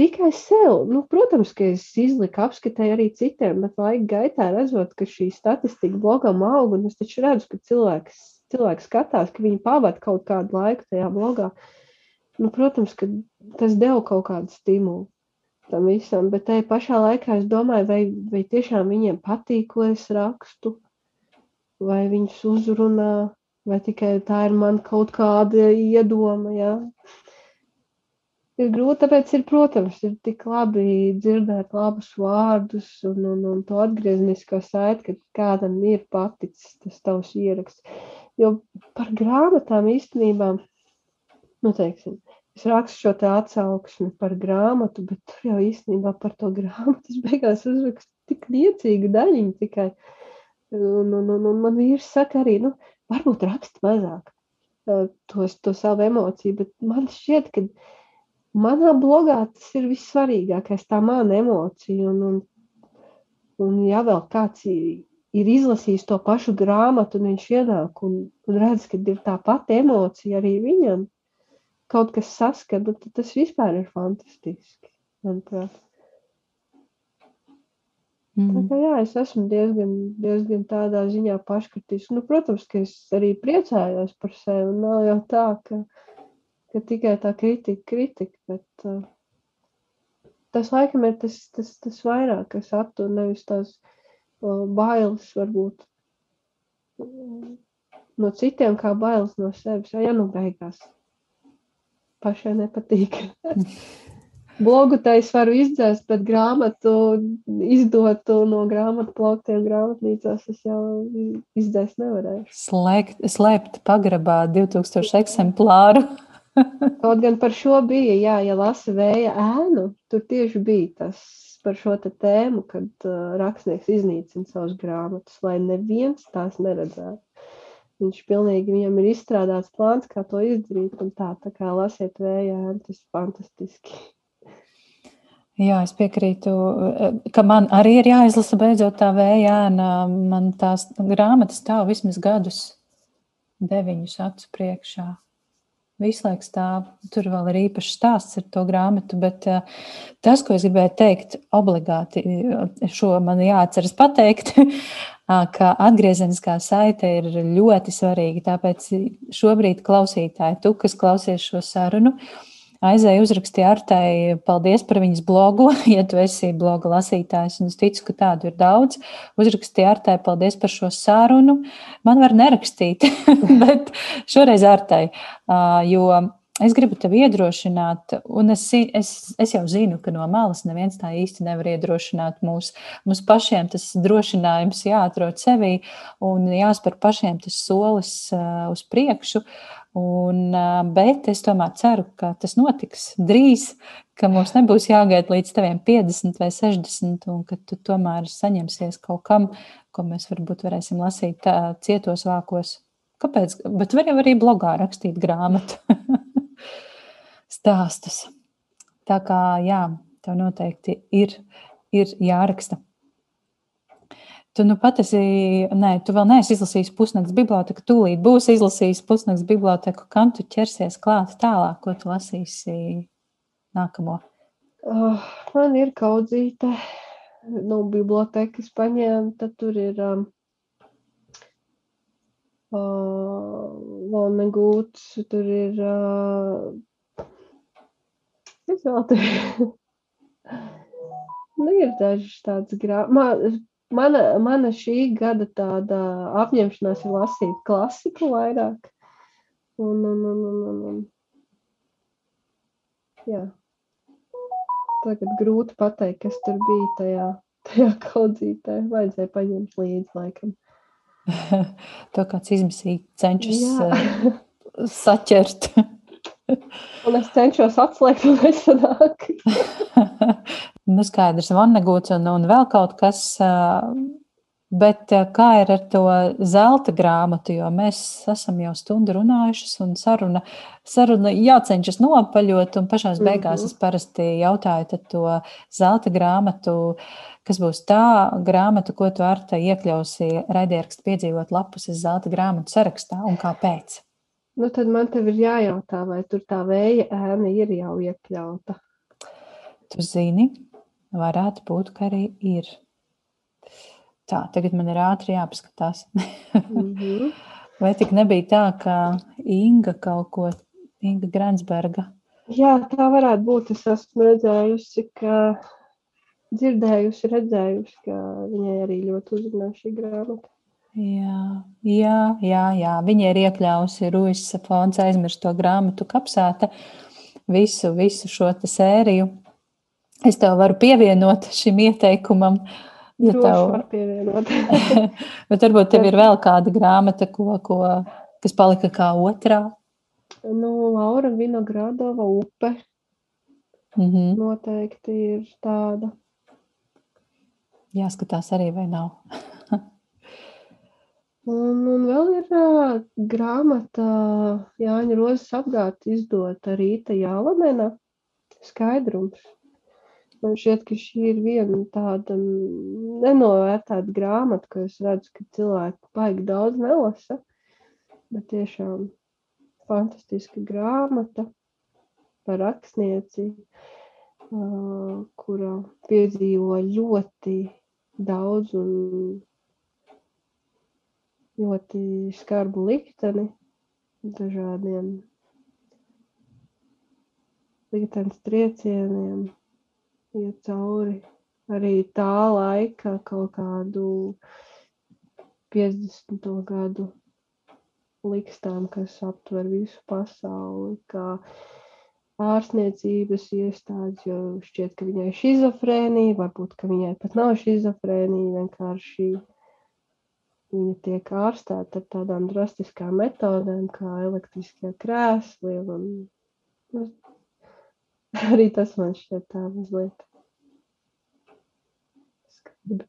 Tikai sev, nu, protams, ka es izliku, apskatēju arī citiem, bet laika gaitā redzot, ka šī statistika blogam aug, un es taču redzu, ka cilvēks, cilvēks skatās, ka viņi pavada kaut kādu laiku tajā blogā. Nu, protams, ka tas deva kaut kādu stimulu tam visam, bet tajā pašā laikā es domāju, vai, vai tiešām viņiem patīk, ko es rakstu vai viņus uzrunā, vai tikai tā ir man kaut kāda iedoma. Ja? Ir grūti, tāpēc ir, protams, ir tik labi dzirdēt labus vārdus un, un, un to atgrieznisko saiti, ka kādam ir paticis tas tavs ieraksts. Jo par grāmatām īstenībā, nu teiksim, es rakstu šo te atsauksmi par grāmatu, bet tur jau īstenībā par to grāmatu es *laughs* beigās uzrakstu tik niecīgu daļiņu tikai. Uh, Un, un, un, un man vīrs saka arī, nu, varbūt raksta mazāk tos, to savu emociju, bet man šķiet, ka manā blogā tas ir vissvarīgākais, tā mana emocija. Un, un, un ja vēl kāds ir, ir izlasījis to pašu grāmatu, un viņš ienāk un, un redz, ka ir tā pati emocija arī viņam, kaut kas saskata, tad tas vispār ir fantastiski, manuprāt. Mm. Tā kā, jā, es esmu diezgan, diezgan tādā ziņā paškritisks. Nu, protams, ka es arī priecājos par sevi. Nav jau tā, ka, ka tikai tā kritika, kritika, bet uh, tas laikam ir tas, tas, tas vairāk, kas attur nevis tās uh, bailes varbūt uh, no citiem, kā bailes no sevis. Ja nu beigās pašai nepatīk. *laughs* blogu tais varu izdzēst, bet grāmatu izdotu no grāmatu plauktiem grāmatnīcās es jau izdzēst nevarēju. Slēgt, slēpt pagrabā 2000 eksemplāru. *laughs* Kaut gan par šo bija, jā, ja lasa vēja ēnu, tur tieši bija tas par šo tēmu, kad uh, rakstnieks iznīcina savus grāmatas, lai neviens tās neredzētu. Viņš pilnīgi viņam ir izstrādāts plāns, kā to izdarīt, un tā, tā kā lasiet ēnu, tas fantastiski. Jā, es piekrītu, eh, ka man arī ir jāizlasa beidzot tā vējēna. Man tās grāmatas stāv vismaz gadus, deviņus acu priekšā. Visu laiku stāv. Tur vēl ir īpašs stāsts ar to grāmatu, bet uh, tas, ko es gribēju teikt, obligāti šo man jāatceras pateikt, *laughs* ka atgriezeniskā saite ir ļoti svarīga. Tāpēc šobrīd klausītāji, tu, kas klausies šo sarunu, uh, aizēju uzrakstīju Artai, paldies par viņas blogu, *laughs* ja tu esi bloga lasītājs, un es ticu, ka tādu ir daudz. Uzrakstīju Artai, paldies par šo sarunu. Man var nerakstīt, *laughs* bet šoreiz Artai, jo es gribu tevi iedrošināt, un es, es, es jau zinu, ka no malas neviens tā īsti nevar iedrošināt mūs. Mums pašiem tas drošinājums jāatrod sevī un jāspēr pašiem tas solis uz priekšu. Un, bet es tomēr ceru, ka tas notiks drīz, ka mums nebūs jāgaida līdz taviem 50 vai 60, un ka tu tomēr saņemsies kaut kam, ko mēs varbūt varēsim lasīt tā, cietos vākos. Kāpēc? Bet var jau arī blogā rakstīt grāmatu *laughs* stāstus. Tā kā jā, tev noteikti ir, ir jāraksta. Tu nu pat esi, nē, tu vēl neesi izlasījis pusnakts biblioteku, tūlīt būs izlasījis pusnakts biblioteku, kam tu ķersies klāt tālāk, ko tu lasīsi nākamo? Oh, man ir kaudzīte. No bibliotekas paņēma, tad tur ir um, uh, Vonegūts, tur ir, uh, es vēl tur, nu ir dažas tādas grāmatas, mana, mana šī gada tāda apņemšanās ir lasīt klasiku vairāk. Un, un, un, un, un, un. Jā. Tagad grūti pateikt, kas tur bija tajā, tajā kaudzītē. Vajadzēja paņemt līdzi, laikam. *laughs* to kāds izmisīgi cenšas uh, saķert. *laughs* un es cenšos atslēgt, un es sanāk. *laughs* nu, skaidrs, Vannegūts un, un vēl kaut kas. Bet kā ir ar to zelta grāmatu, jo mēs esam jau stundu runājušas, un saruna, saruna jācenšas nopaļot, un pašās beigās mm -hmm. es parasti jautāju to zelta grāmatu, kas būs tā grāmata, ko tu ar te iekļausi raidierakstu piedzīvot lapus zelta grāmatu sarakstā, un kāpēc? Nu, tad man te ir jājautā, vai tur tā vēja ēna ir jau iekļauta. Tu zini, varētu būt, ka arī ir. Tā, tagad man ir ātri jāpaskatās. mm -hmm. *laughs* Vai tik nebija tā, ka Inga kaut ko, Inga Gransberga? Jā, tā varētu būt. Es esmu redzējusi, ka dzirdējusi, redzējusi, ka viņai arī ļoti uzrunā šī grāmata. Jā, jā, jā, jā. Viņa ir iekļāvusi Ruijas fonds aizmirsto grāmatu kapsāta visu, visu šo sēriju Es tev varu pievienot šim ieteikumam. Ja tev var pievienot. *laughs* Bet varbūt tev ir vēl kāda grāmata, ko, ko, kas palika kā otrā. Nu, Laura Vinogradova upe. Mm -hmm. Noteikti ir tāda. Jāskatās arī, vai nav. *laughs* un, un vēl ir uh, grāmata Jāņa Rozes apgāta izdota Rīta Jālamena skaidrums. Man šķiet, ka šī ir viena tāda nenovērtēta grāmata, ko es redzu, ka cilvēki baigi daudz nelasa. Bet tiešām fantastiska grāmata par rakstnieci, kura piedzīvo ļoti daudz un ļoti skarbu likteni dažādiem liktenes triecieniem iet cauri arī tā laika kaut kādu 50. gadu likstām, kas aptver visu pasauli, kā ārstniecības iestādes, jo šķiet, ka viņai ir šizofrēnija, varbūt, ka viņai pat nav šizofrēnija, vienkārši viņa tiek ārstēta ar tādām drastiskām metodēm, kā elektriskie krēsli, un nu, *laughs* arī tas man šķiet tā mazliet skaidri.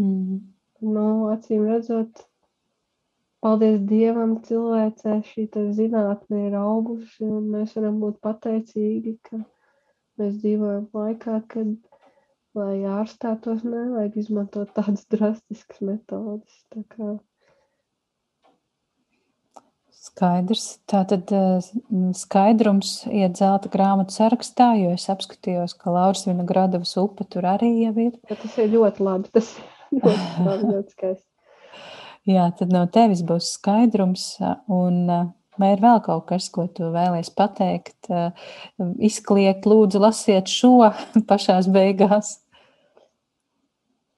Mm. Nu, acīm redzot, paldies Dievam, cilvēcē šī zinātne ir augusi, un mēs varam būt pateicīgi, ka mēs dzīvojam laikā, kad, lai ārstētos, nevajag izmantot tādas *laughs* drastiskas metodas. Tā kā Skaidrs. Tātad skaidrums iet zelta grāmatu sarakstā, jo es apskatījos, ka Lauras Vinogradovas upe tur arī jau ir. Ja tas ir ļoti labi. Tas *laughs* ļoti labi, ļoti skaisti. Jā, tad no tevis būs skaidrums un vai ir vēl kaut kas, ko tu vēlies pateikt, izkliegt, lūdzu, lasiet šo *laughs* pašās beigās.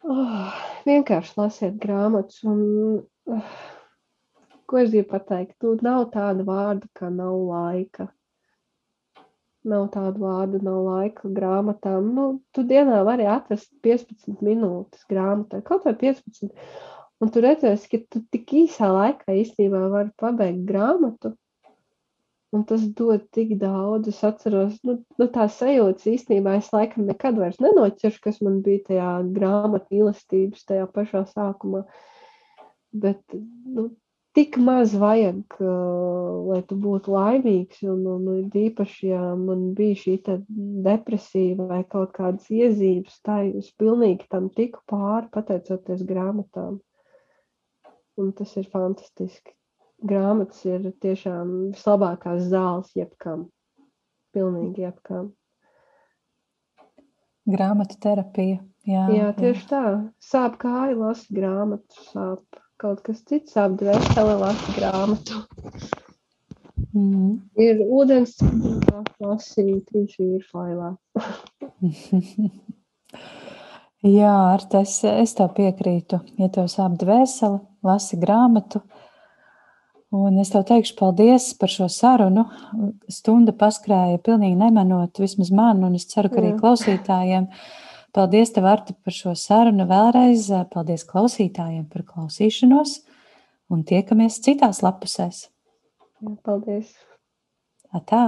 Oh, vienkārši lasiet grāmatas un uh, Ko es gribu pateikt? Nu, nav tāda vārda, kā nav laika. Nav tādu vārdu, nav laika grāmatām. Nu, tu dienā vari atrast 15 minūtes grāmatai, kaut vai 15. Un tu redzēsi, ka tu tik īsā laikā īstenībā vari pabeigt grāmatu. Un tas dod tik daudz. Es atceros, nu, nu tā sajūta īstenībā es laikam nekad vairs nenoķeršu, kas man bija tajā grāmatā mīlestības, tajā pašā sākumā. Bet nu, tik maz vajag, lai tu būtu laimīgs. Un, un, un īpaši, ja man bija šī depresija vai kaut kādas iezīmes, tā es pilnīgi tam tiku pāri pateicoties grāmatām. Un tas ir fantastiski. Grāmatas ir tiešām vislabākās zāles jebkam. Pilnīgi jebkam. Grāmatu terapija. Jā, jā tieši jā. tā. Sāp kāja, lasa grāmatu, sāp kaut kas cits, sāp dvēseli, lasa grāmatu. Mm. Ir ūdens, lasīja trīs vīru failā. *laughs* Jā, ar tas es tev piekrītu. Ja tev sāp dvēseli, lasi grāmatu. Un es tev teikšu paldies par šo sarunu. Stunda paskrēja pilnīgi nemanot, vismaz man, un es ceru, ka arī klausītājiem. Jā Paldies, tev, Arta, par šo sarunu vēlreiz. Paldies klausītājiem par klausīšanos un tiekamies citās lapusēs. Jā, paldies! Atā!